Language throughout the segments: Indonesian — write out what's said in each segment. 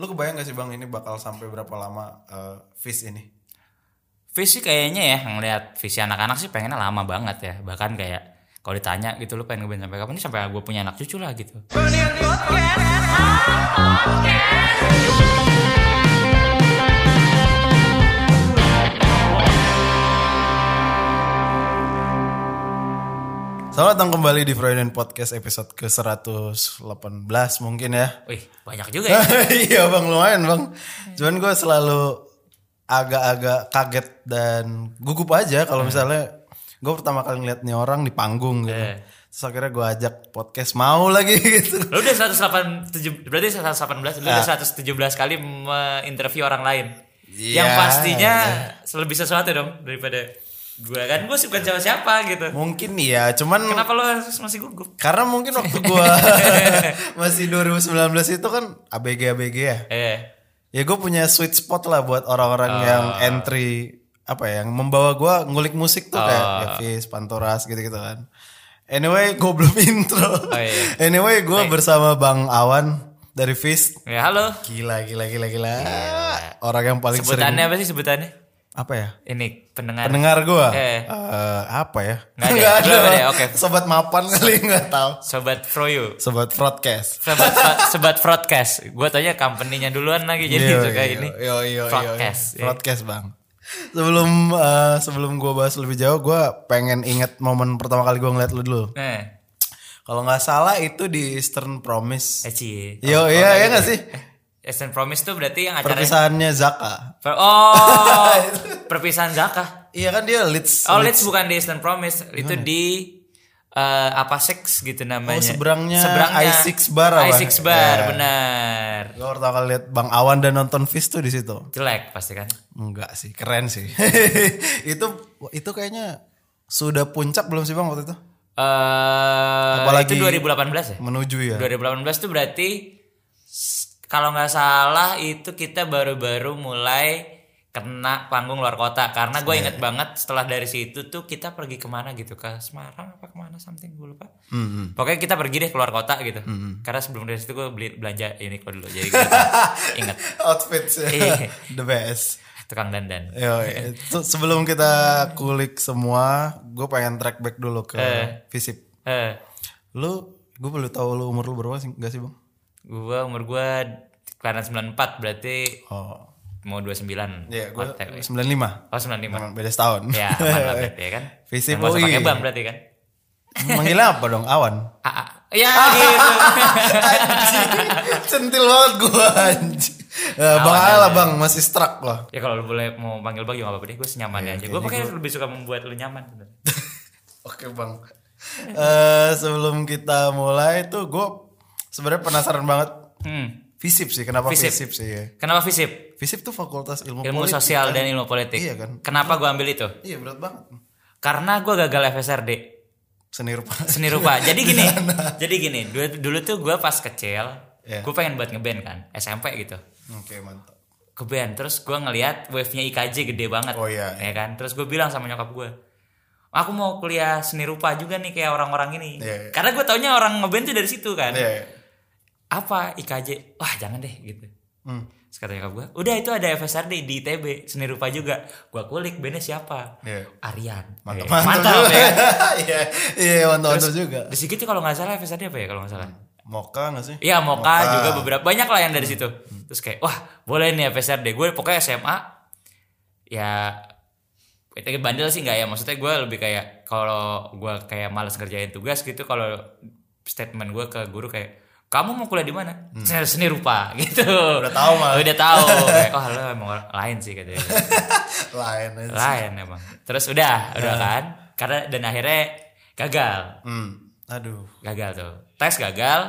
Lu kebayang gak sih bang ini bakal sampai berapa lama uh, Fish ini? Visi kayaknya ya ngelihat visi anak-anak sih pengennya lama banget ya. Bahkan kayak kalau ditanya gitu lu pengen ngeband sampai kapan ini sampai gue punya anak cucu lah gitu. Selamat datang kembali di Freudian Podcast episode ke-118 mungkin ya. Wih, banyak juga ya. iya bang, lumayan bang. Cuman gue selalu agak-agak kaget dan gugup aja kalau misalnya gue pertama kali ngeliat nih orang di panggung gitu. Eh. Terus akhirnya gue ajak podcast mau lagi gitu. Lu udah 187 berarti 118 lu udah 117 kali menginterview orang lain. Iya, Yang pastinya lebih sesuatu dong daripada gua kan gua sih bukan siapa-siapa gitu. Mungkin iya, cuman Kenapa lu harus masih gugup? karena mungkin waktu gue masih 2019 itu kan ABG-ABG ya. Eh, Ya gue punya sweet spot lah buat orang-orang yang entry apa ya, yang membawa gue ngulik musik tuh kayak Yavis, Pantoras gitu-gitu kan. Anyway, gue belum intro. Oh, iya. Anyway, gue bersama Bang Awan dari Fist. ya halo. Gila, gila, gila, gila. Orang yang paling sering Sebutannya apa sih sebutannya? Apa ya? Ini pendengar. Pendengar gue. Eh. apa ya? Nggak ada. Nggak ada ya? Oke. Sobat mapan kali nggak tahu. Sobat Froyo. Sobat broadcast. Sobat sobat broadcast. Gua tanya company-nya duluan lagi jadi Yo, suka yo, ini. Yo, yo, yo, Broadcast. yo. Broadcast bang. Sebelum eh, sebelum gue bahas lebih jauh, gue pengen inget momen pertama kali gue ngeliat lu dulu. Eh, Kalau nggak salah itu di Eastern Promise. eh cie. Yo, iya, iya nggak sih? Eastern Promise tuh berarti yang acaranya Perpisahannya Zaka. Per- Oh, perpisahan Zaka. Iya kan dia leads. Oh, Leeds bukan di Eastern Promise, itu di eh, apa Six gitu namanya. Oh, seberangnya I6 Bar apa? I6 Bar, Ya. benar. Gue pertama kali liat Bang Awan dan nonton Fish tuh di situ. Jelek pasti kan. Enggak sih, keren sih. itu itu kayaknya sudah puncak belum sih bang waktu itu? Eh, Apalagi- itu 2018 ya? Menuju ya. 2018 tuh berarti kalau nggak salah itu kita baru-baru mulai kena panggung luar kota. Karena gue inget banget setelah dari situ tuh kita pergi ke mana gitu ke Semarang apa ke mana something gue lupa. Hmm, pokoknya kita pergi deh keluar kota gitu. Karena sebelum dari situ gue beli belanja Uniqlo dulu jadi gue inget Outfits Iya. the best. tukang dandan. Yo, itu sebelum kita kulik semua, gue pengen track back dulu ke Visip. eh. Lu, gue perlu tahu lu umur lu berapa sih? Gak sih bang? Gue umur gue kelahiran 94 berarti Oh, mau 29 iya, gue OTW. 95. oh 95 Emang beda setahun. ya aman lah berarti ya kan Nggak usah UI. pakai bank berarti kan Manggilnya apa dong? Awan. Ah. ya gitu Centil banget gue anjing. Eh, bang Ala bang, masih struck loh. ya kalau lu boleh mau panggil bang juga apa-apa deh gue senyamannya aja gue pokoknya lebih suka membuat lu nyaman Oke bang. Eh sebelum kita mulai tuh gue sebenarnya penasaran banget hmm. Visip sih, kenapa Visip. Visip, sih ya? kenapa visip Visip tuh fakultas ilmu, ilmu politik. sosial dan ilmu politik Iya kan? kenapa gue ambil itu Iya berat banget. karena gue gagal FSRD Seni rupa. seni rupa jadi gini jadi gini dulu, dulu tuh gue pas kecil Iya. gue pengen buat ngeband kan SMP gitu Oke mantap. ke band terus gue ngeliat wave nya IKJ gede banget Oh, iya. ya kan terus gue bilang sama nyokap gue aku mau kuliah seni rupa juga nih kayak orang-orang ini Iya, iya. karena gue taunya orang ngeband tuh dari situ kan Iya. iya. Apa IKJ wah jangan deh gitu Hmm. terus kata nyokap gue udah itu ada FSRD di ITB seni rupa juga gue kulik bandnya siapa Iya. Aryan Mantap, Eh, mantap, ya Iya, iya mantap, mantap juga. di situ kalau nggak salah FSRD apa ya kalau nggak salah Moka gak sih? Iya Moka, Moka. juga beberapa banyak lah yang dari situ. Terus kayak wah boleh nih FSRD. Gue pokoknya SMA ya itu bandel sih nggak ya maksudnya gue lebih kayak kalau gue kayak males ngerjain tugas gitu kalau statement gue ke guru kayak kamu mau kuliah di mana? Seni, seni rupa gitu. Udah tahu malah. udah tahu. Kayak oh lo emang lain sih katanya. Lain aja. lain emang. Terus udah udah kan? Karena dan akhirnya gagal. Hmm. Aduh. gagal tuh. Tes gagal.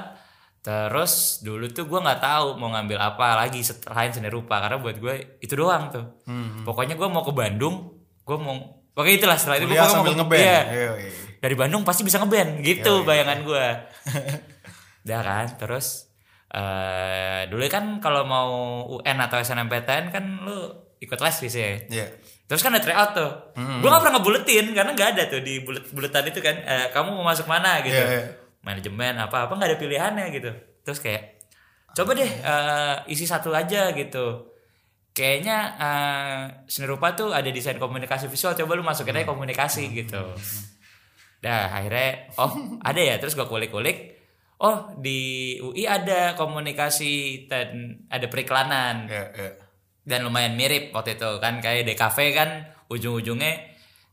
Terus dulu tuh gue nggak tahu mau ngambil apa lagi selain seni rupa karena buat gue itu doang tuh. Hmm. pokoknya gue mau ke Bandung gue mau pokoknya itulah setelah itu gue mau ngeband. iya. Dari Bandung pasti bisa ngeband gitu bayangan gue udah kan terus eh dulu kan kalau mau UN atau SNMPTN kan lu ikut les sih ya Iya. Terus kan ada tryout tuh. Gue gak pernah ngebuletin karena nggak ada tuh di bulet buletan itu kan. Eh, kamu mau masuk mana gitu. Iya, iya. Manajemen apa apa nggak ada pilihannya gitu. Terus kayak coba deh eh, isi satu aja gitu kayaknya eh, seni rupa tuh ada desain komunikasi visual coba lu masukin aja komunikasi gitu dah akhirnya oh ada ya terus gua kulik-kulik oh di UI ada komunikasi dan ada periklanan. Ya, ya. dan lumayan mirip waktu itu kan. Kayak DKV kan ujung-ujungnya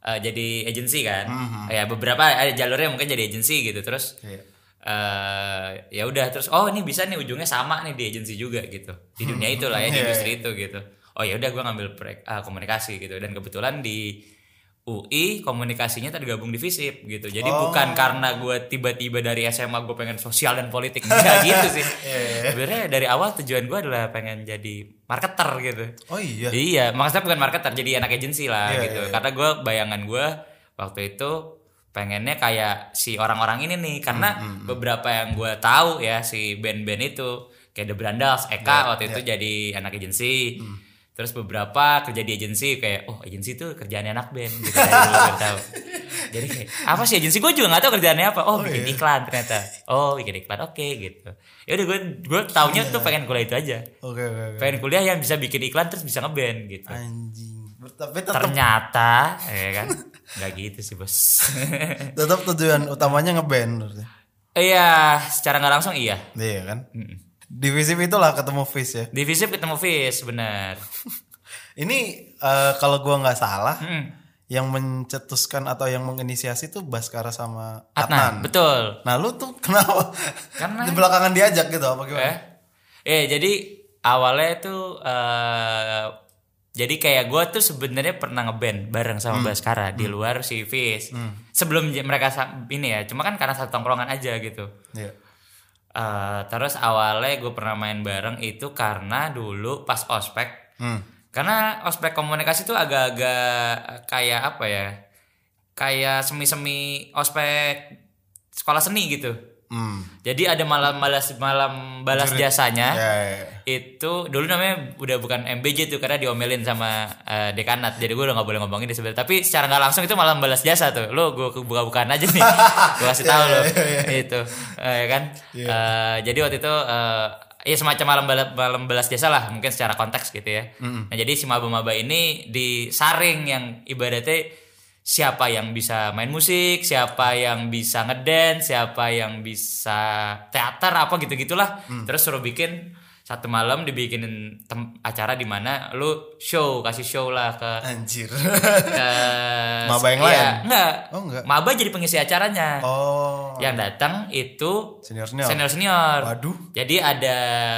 eh, jadi agensi kan. Ya beberapa ada jalurnya mungkin jadi agensi gitu. Terus Iya. eh ya udah terus oh ini bisa nih ujungnya sama nih di agensi juga gitu. Di dunia itu lah ya di Iya, industri itu gitu. Oh ya udah gue ngambil ah, komunikasi gitu. Dan kebetulan di UI komunikasinya tergabung di FISIP gitu jadi Oh. bukan karena gue tiba-tiba dari SMA gue pengen sosial dan politik enggak gitu sih Iya, sebenarnya dari awal tujuan gue adalah pengen jadi marketer gitu Oh iya. Iya, maksudnya bukan marketer, jadi anak agensi lah Iya, gitu. iya, iya. Karena gue bayangan gue waktu itu pengennya kayak si orang-orang ini nih, karena Hmm, beberapa yang gue tahu ya si band-band itu kayak The Brandals, Iya, Eka waktu itu jadi anak agensi. Hmm. Terus beberapa kerja di agensi kayak oh agensi itu kerjaannya anak band gitu gue tahu. Jadi kayak apa sih agensi gue juga nggak tahu kerjaannya apa. Oh, bikin iya. iklan ternyata. Oh bikin iklan oke gitu. Ya udah gue gue taunya tuh pengen kuliah itu aja. Oke oke oke. Pengen kuliah yang bisa bikin iklan terus bisa ngeband gitu Anjing. Tapi tetap ternyata ya kan nggak gitu sih bos tetap tujuan utamanya ngeband iya secara nggak langsung iya Iya kan? Divisi itulah ketemu Fish ya. divisi ketemu Fis benar Ini eh, kalau gua nggak salah Hmm. yang mencetuskan atau yang menginisiasi tuh Baskara sama Adnan Adnan. betul Nah, lu tuh kenapa? Karena- di belakangan diajak gitu apa gimana? eh eh jadi awalnya tuh eh jadi kayak gue tuh sebenarnya pernah ngeband bareng sama Baskara di luar si Fis sebelum j- mereka ini ya cuma kan karena satu tongkrongan aja gitu Iya. Eh, terus awalnya gue pernah main bareng itu karena dulu pas ospek. Hmm. karena ospek komunikasi tuh agak-agak kayak apa ya? Kayak semi-semi ospek sekolah seni gitu Hmm. jadi ada malam balas malam balas jasanya Ya, ya, ya. itu dulu namanya udah bukan MBJ tuh karena diomelin sama eh, dekanat. Jadi gue udah nggak boleh ngomongin di sebelah. Tapi secara nggak langsung itu malam balas jasa tuh. Lo gue buka-bukaan aja nih. Gue kasih tahu lo. Itu Eh, ya kan? Eh, jadi waktu itu eh, ya semacam malam balas malam balas jasa lah mungkin secara konteks gitu ya. Nah jadi si maba-maba ini disaring yang ibaratnya siapa yang bisa main musik, siapa yang bisa ngedance, siapa yang bisa teater apa gitu-gitulah. Terus suruh bikin satu malam dibikinin tem- acara di mana lu show, kasih show lah ke Anjir. ke Maba yang lain? Enggak. Oh, enggak. Maba jadi pengisi acaranya. oh. Yang datang itu Senior senior. senior senior. Waduh. Jadi ada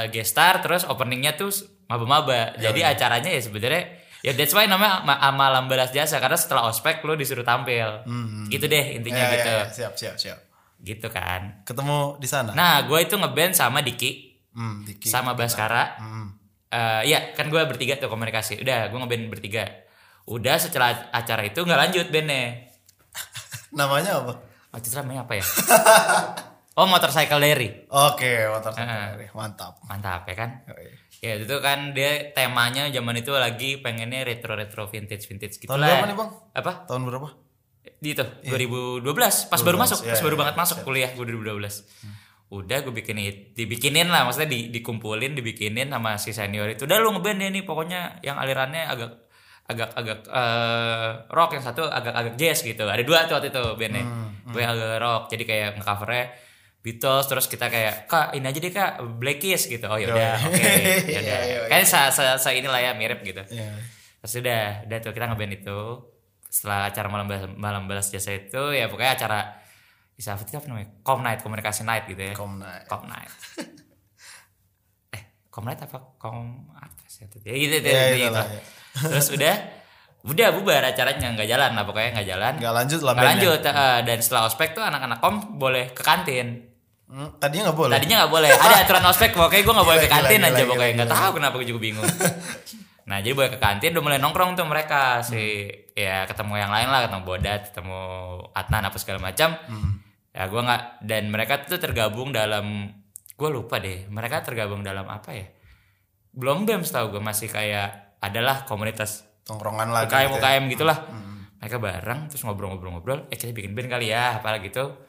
gestar terus openingnya tuh maba-maba. Jadi acaranya ya sebenarnya ya that's why namanya ma- malam balas jasa karena setelah ospek lu disuruh tampil. Gitu deh intinya Ya, ya, gitu. ya, siap siap siap. Gitu kan. Ketemu di sana. Nah, gue itu ngeband sama Diki Hmm, Diki. sama Baskara. Hmm. Eh iya kan gue bertiga tuh komunikasi. Udah gue ngeband bertiga. Udah setelah acara itu nggak lanjut bandnya. Namanya apa? Itu namanya apa ya? oh Motorcycle Diary. Oke, motor Heeh. mantap. Mantap ya kan? Yoi. Ya itu kan dia temanya zaman itu lagi pengennya retro retro vintage vintage gitu Tahun lah. berapa nih, Bang? Apa? Tahun berapa? Di itu 2012 pas baru 12, masuk, iya, pas baru iya, banget masuk kuliah gue 2012. Udah gue bikin it- dibikinin lah maksudnya di, dikumpulin dibikinin sama si senior itu. Udah lu ngeband deh nih pokoknya yang alirannya agak agak agak eh, rock yang satu agak agak jazz gitu. Ada dua tuh waktu itu bandnya. Gue agak rock jadi kayak ngecovernya Beatles terus kita kayak kak ini aja deh kak Black Keys gitu. Oh yaudah oke ya udah. Iya, iya, iya. kayak sa, sa, sa inilah ya mirip gitu. Iya. terus udah udah tuh kita ngeband itu. Setelah acara malam balas, malam balas jasa itu ya pokoknya acara bisa apa namanya com night komunikasi night gitu ya. Kom night. com night. Eh com night apa? Com apa sih itu? Ya gitu, gitu, Ya, gitu. itulah, ya. terus udah udah bubar acaranya nggak jalan lah pokoknya nggak jalan. Nggak lanjut lah nggak lanjut eh, dan setelah ospek tuh anak-anak kom boleh ke kantin Hmm, tadinya nggak boleh. Tadinya nggak boleh. Ada aturan ospek pokoknya gue nggak boleh ke kantin gila, aja gila, pokoknya nggak tahu kenapa gue juga bingung. nah jadi boleh ke kantin udah mulai nongkrong tuh mereka si ya ketemu yang lain lah ketemu Bodat ketemu Adnan apa segala macam. Ya gue nggak dan mereka tuh tergabung dalam gue lupa deh mereka tergabung dalam apa ya? Belum bem setahu gue masih kayak adalah komunitas Tongkrongan lagi. UKM gitu ya. UKM gitulah mereka bareng terus ngobrol-ngobrol-ngobrol eh kita bikin band kali ya apalah gitu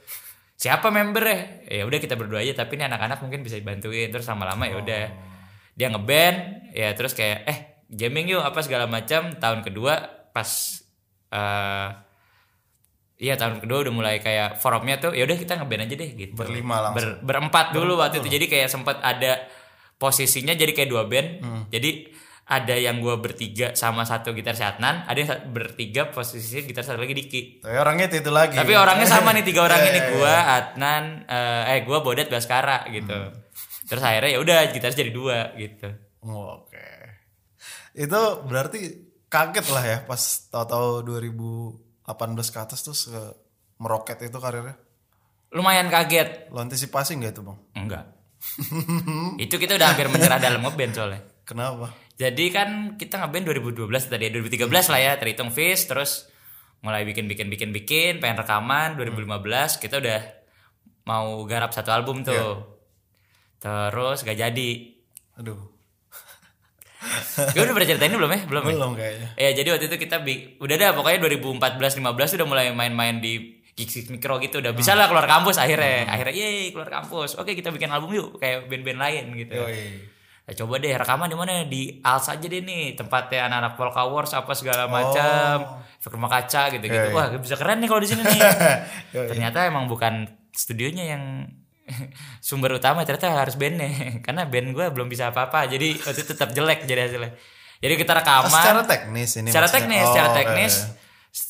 siapa membernya ya udah kita berdua aja tapi ini anak-anak mungkin bisa dibantuin terus lama-lama ya udah dia ngeband ya terus kayak eh jamming yuk apa segala macam tahun kedua pas eh Iya tahun kedua udah mulai kayak forumnya tuh ya udah kita ngeband aja deh gitu. Berlima langsung. Ber- berempat dulu waktu itu jadi kayak sempat ada posisinya jadi kayak dua band. Hmm. Jadi ada yang gua bertiga sama satu gitar si Adnan, ada yang bertiga posisinya gitar satu lagi Diki. Tapi orangnya itu, itu lagi. Tapi orangnya sama nih tiga orang Iya, ini iya, gua Adnan eh, eh gua Bodet Baskara gitu. Hmm. Terus akhirnya ya udah gitar jadi dua gitu. Oh, Oke. Itu berarti kaget lah ya pas tahu-tahu 2018 ke atas tuh se- meroket itu karirnya. Lumayan kaget. Lo antisipasi nggak itu bang? Enggak. itu kita udah hampir menyerah dalam ngeband soalnya. Kenapa? Jadi kan kita ngeband 2012 tadi ya, 2013 lah ya terhitung Fish terus mulai bikin bikin bikin bikin pengen rekaman 2015 kita udah mau garap satu album tuh. Terus gak jadi. Aduh, Gue udah pernah ceritain ini belum ya? Belum ya? belum kayaknya. Ya jadi waktu itu kita bi- udah dah pokoknya 2014 15 udah mulai main-main di gigs mikro gitu udah bisa lah keluar kampus akhirnya. Akhirnya yeay keluar kampus. Oke kita bikin album yuk kayak band-band lain gitu. Yoi. Ya, coba deh rekaman di mana? Di Als aja deh nih tempatnya anak-anak Polka Wars apa segala macam. Efek rumah kaca gitu gitu Iya, wah bisa keren nih kalau di sini nih. Yoi. ternyata emang bukan studionya yang sumber utama ternyata harus bandnya. Karena band gue belum bisa apa-apa jadi itu tetap jelek jadi hasilnya. Jadi kita Oh, rekaman secara teknis ini secara maksudnya? teknis Oh, secara teknis eh,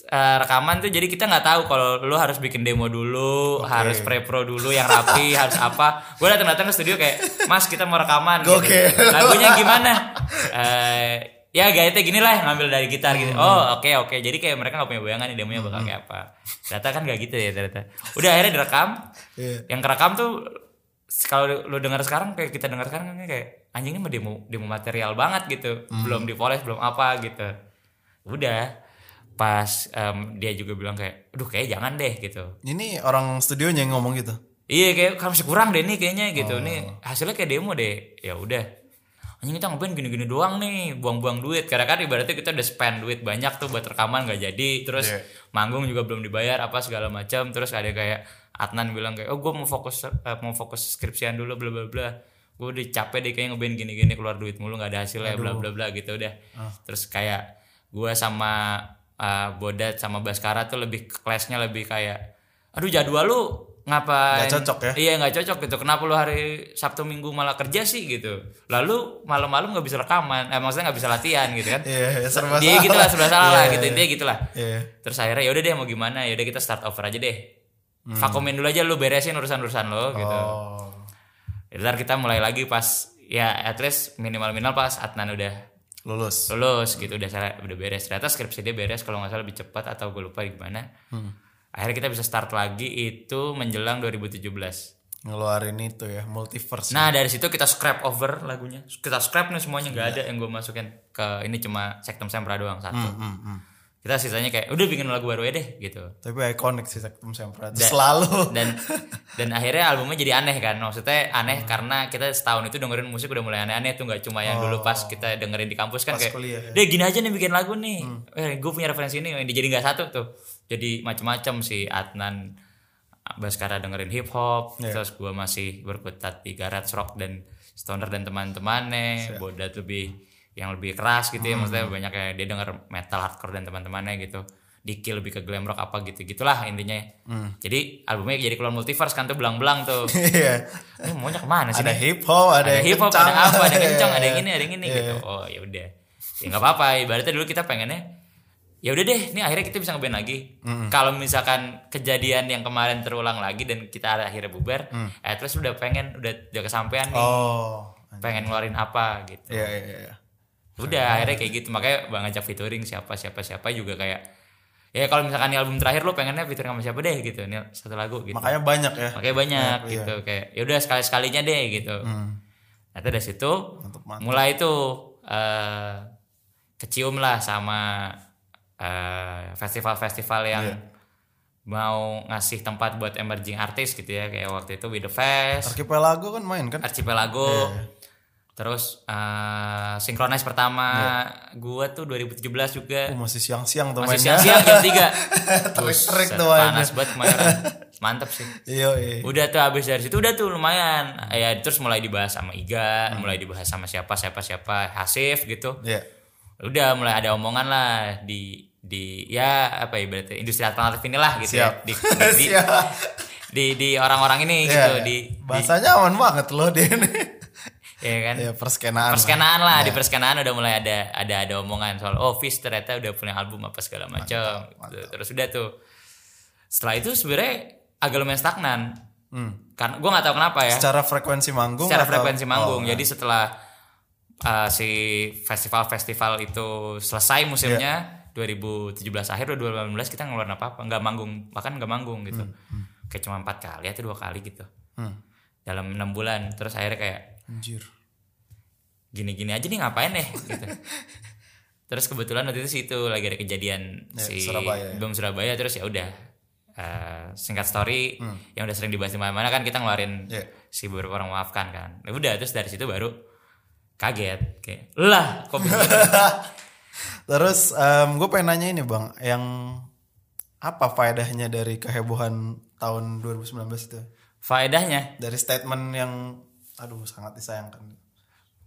rekaman tuh jadi kita nggak tahu kalau lu harus bikin demo dulu harus pre-pro dulu yang rapi harus apa. Gue datang datang ke studio kayak mas kita mau rekaman gitu. Gokil. lagunya gimana? Eh ya gayanya gini lah ngambil dari gitar Hmm. gitu oh oke oke. Jadi kayak mereka nggak punya bayangan nih demonya bakal kayak apa. Ternyata kan gak gitu ya ternyata. Udah akhirnya direkam. Iya. yang kerekam tuh kalau lu dengar sekarang kayak kita dengar sekarang kan kayak anjing ini mah demo demo material banget gitu. Hmm. belum dipoles belum apa gitu. Udah pas em, dia juga bilang kayak aduh kayak jangan deh gitu. Ini orang studionya yang ngomong gitu. iya kayak masih kurang deh nih kayaknya gitu. Oh. nih hasilnya kayak demo deh. Ya udah. Anjing kita ngeband gini-gini doang nih? Buang-buang duit. Karena kan ibaratnya kita udah spend duit banyak tuh buat rekaman gak jadi. Terus Iya. manggung juga belum dibayar apa segala macam. Terus ada kayak Adnan bilang kayak oh gue mau fokus eh, mau fokus skripsian dulu bla bla bla. Gue udah capek deh kayak ngeband gini-gini keluar duit mulu nggak ada hasilnya bla bla bla gitu udah. Ah. terus kayak gue sama eh, Bodat sama Baskara tuh lebih kelasnya lebih kayak aduh jadwal lu ngapain Nggak cocok ya? iya nggak cocok gitu kenapa lu hari Sabtu Minggu malah kerja sih gitu lalu malam-malam nggak bisa rekaman eh maksudnya nggak bisa latihan gitu kan Iya, ya, serba dia salah. gitu lah serba salah lah Iya, gitu iya. intinya gitu lah Iya. terus akhirnya ya udah deh mau gimana ya udah kita start over aja deh Hmm. vakumin dulu aja lu beresin urusan-urusan lo gitu Oh. Ya, ntar kita mulai lagi pas ya at least minimal minimal pas Adnan udah Lulus. lulus gitu. Udah salah udah beres. Ternyata skripsi dia beres kalau nggak salah lebih cepat atau gue lupa gimana. Akhirnya kita bisa start lagi itu menjelang 2017 Ngeluarin itu ya, multiverse. nah dari situ kita scrap over lagunya. Kita scrap nih semuanya nggak ada yang gue masukin ke ini cuma Sektum Sempra doang satu. Hmm, hmm. Kita sisanya kayak udah bikin lagu baru aja deh gitu. Tapi ikonik sih Sektum Sempra. Selalu. dan dan akhirnya albumnya jadi aneh kan. Maksudnya aneh karena kita setahun itu dengerin musik udah mulai aneh-aneh tuh nggak cuma yang dulu pas kita dengerin di kampus kan Pas kayak kuliah, ya. deh gini aja nih bikin lagu nih. Eh, gue punya referensi ini yang jadi nggak satu tuh. Jadi macam-macam si Adnan Baskara dengerin hip hop Iya. terus gue masih berkutat di garage rock dan stoner dan teman-temannya. Bodat lebih yang lebih keras gitu ya maksudnya banyak kayak dia denger metal hardcore dan teman-temannya gitu. Diki lebih ke glam rock apa gitu gitulah intinya. Jadi albumnya jadi keluar multiverse kan tuh belang-belang tuh. Iya. ini maunya ke mana sih Ada nih? hip hop, ada, ada hip hop ada apa? Ada kencang ada yang ini ada yang ini Iya. gitu. Oh ya udah. Ya nggak apa-apa ibaratnya dulu kita pengennya ya udah deh ini akhirnya kita bisa ngeband lagi. Kalau misalkan kejadian yang kemarin terulang lagi dan kita akhirnya bubar eh terus udah pengen udah udah kesampaian nih. Oh. pengen ngeluarin apa gitu. Iya, iya, iya. Udah akhirnya kayak gitu makanya bang ngajak featuring siapa siapa siapa juga kayak ya kalau misalkan di album terakhir lu pengennya featuring sama siapa deh gitu ini satu lagu gitu Makanya banyak ya. makanya banyak Iya. gitu kayak ya udah sekali sekalinya deh gitu Hmm. nah dari situ Mantap, mantap. mulai itu eh kecium lah sama eh, festival-festival yang Iya. mau ngasih tempat buat emerging artis gitu ya kayak waktu itu With The Fest Archipelago kan main kan? Archipelago Iya. Terus eh Synchronize pertama gua tuh 2017 juga. Oh, masih siang-siang tuh masih siang-siang jam 3 Terik-terik tuh panas banget kemarin. Mantep sih. Iya, iya. udah tuh habis dari situ udah tuh lumayan. Ya terus mulai dibahas sama Iga mulai dibahas sama siapa siapa siapa Hasif gitu. Iya. udah mulai ada omongan lah di di ya apa ya berarti industri alternatif inilah gitu Siap. ya di di, di, di, di orang-orang ini Iya, gitu iya. di, di Bahasanya aman banget loh dia ini. Ya kan Iya, perskenaan. lah. perskenaan lah Iya. di perskenaan udah mulai ada ada ada omongan soal oh Fish ternyata udah punya album apa segala macam gitu. terus udah tuh setelah itu sebenarnya agak lumayan stagnan Hmm. karena gue nggak tahu kenapa ya Secara frekuensi manggung secara atau- frekuensi manggung Oh, jadi setelah uh, si festival-festival itu selesai musimnya Iya. 2017 akhir 2018 kita ngeluarin apa apa nggak manggung bahkan nggak manggung gitu kayak cuma empat kali atau dua kali gitu Hmm. dalam enam bulan terus akhirnya kayak Anjir. gini-gini aja nih ngapain deh gitu. terus kebetulan waktu itu sih itu lagi ada kejadian Ya, si Surabaya ya. bom Surabaya terus ya udah eh, singkat story yang udah sering dibahas di mana-mana kan kita ngeluarin Hmm. Ya. si beberapa orang maafkan kan ya udah terus dari situ baru kaget kayak lah kok begini Terus gue pengen nanya ini bang, yang apa faedahnya dari kehebohan tahun 2019 itu? faedahnya Dari statement yang, aduh sangat disayangkan.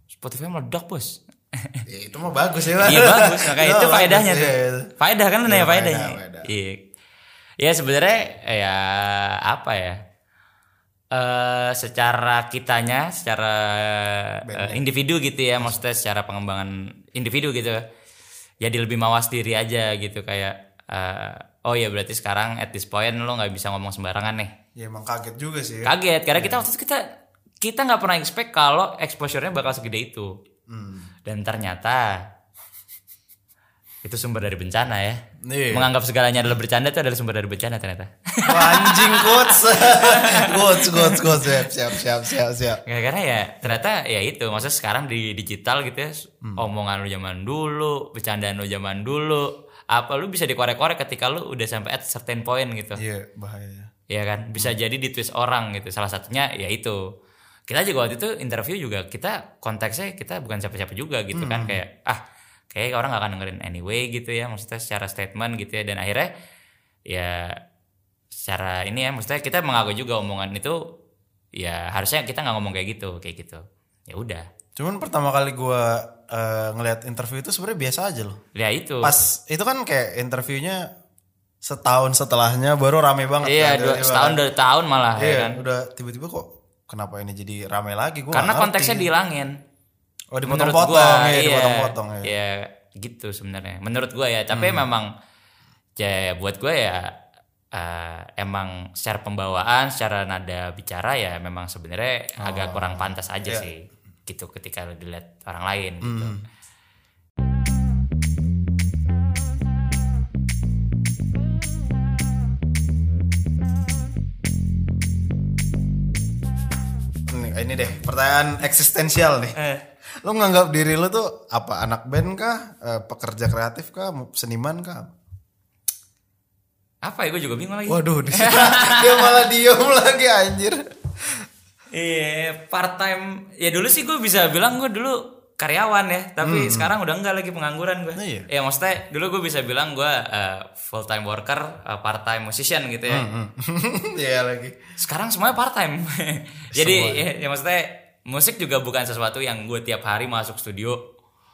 Spotify meledak bos. Ya, itu mah bagus ya. iya bagus. Makanya itu bagus, faedahnya iya, tuh. Iya. faedah kan Iya, nanya faedah, faedahnya faedah. iya. Ya sebenarnya ya apa ya? Eh secara kitanya secara eh, individu gitu ya maksudnya secara pengembangan individu gitu. Jadi lebih mawas diri aja gitu kayak eh, oh ya berarti sekarang at this point lo nggak bisa ngomong sembarangan nih. Ya emang kaget juga sih. kaget karena kita waktu itu kita kita nggak pernah expect kalau exposure-nya bakal segede itu Hmm. dan ternyata itu sumber dari bencana ya Iya. menganggap segalanya adalah bercanda itu adalah sumber dari bencana ternyata anjing quotes. quotes, quotes, quotes. Siap, siap, siap, siap, siap. ya, karena ya ternyata ya itu maksudnya sekarang di digital gitu ya Hmm. omongan lu zaman dulu bercandaan lu zaman dulu apa lu bisa dikorek-korek ketika lu udah sampai at certain point gitu Iya, bahaya. ya kan bisa jadi di twist orang gitu salah satunya ya itu kita juga waktu itu interview juga kita konteksnya kita bukan siapa-siapa juga gitu kan. Kayak ah kayak orang gak akan dengerin anyway gitu ya. Maksudnya secara statement gitu ya. Dan akhirnya ya secara ini ya maksudnya kita mengakui juga omongan itu ya harusnya kita nggak ngomong kayak gitu kayak gitu. Ya udah. Cuman pertama kali gua eh, ngeliat interview itu sebenarnya biasa aja loh. ya itu. Pas itu kan kayak interviewnya setahun setelahnya baru rame banget. iya kan, dua, setahun kan. dua tahun malah Iya, ya kan. udah tiba-tiba kok kenapa ini jadi rame lagi? Gua karena konteksnya dihilangin. Oh dipotong-potong gua ya, iya, dipotong-potong ya. ya gitu sebenarnya. Menurut gua ya tapi memang ya buat gua ya eh, emang secara pembawaan secara nada bicara ya memang sebenarnya agak kurang pantas aja Iya. sih gitu ketika dilihat orang lain gitu. Ini, ini deh pertanyaan eksistensial nih. Eh, Lo nganggap diri lo tuh apa? Anak band kah? Eh, pekerja kreatif kah? Seniman kah? apa ya gue juga bingung lagi Waduh, dia, dia malah diem lagi anjir. iya part time ya dulu sih gue bisa bilang gue dulu karyawan ya tapi sekarang udah enggak lagi pengangguran gue Iya. ya maksudnya dulu gue bisa bilang gue full time worker part time musician gitu ya. Iya lagi. sekarang semuanya part time jadi ya, ya maksudnya musik juga bukan sesuatu yang gue tiap hari masuk studio.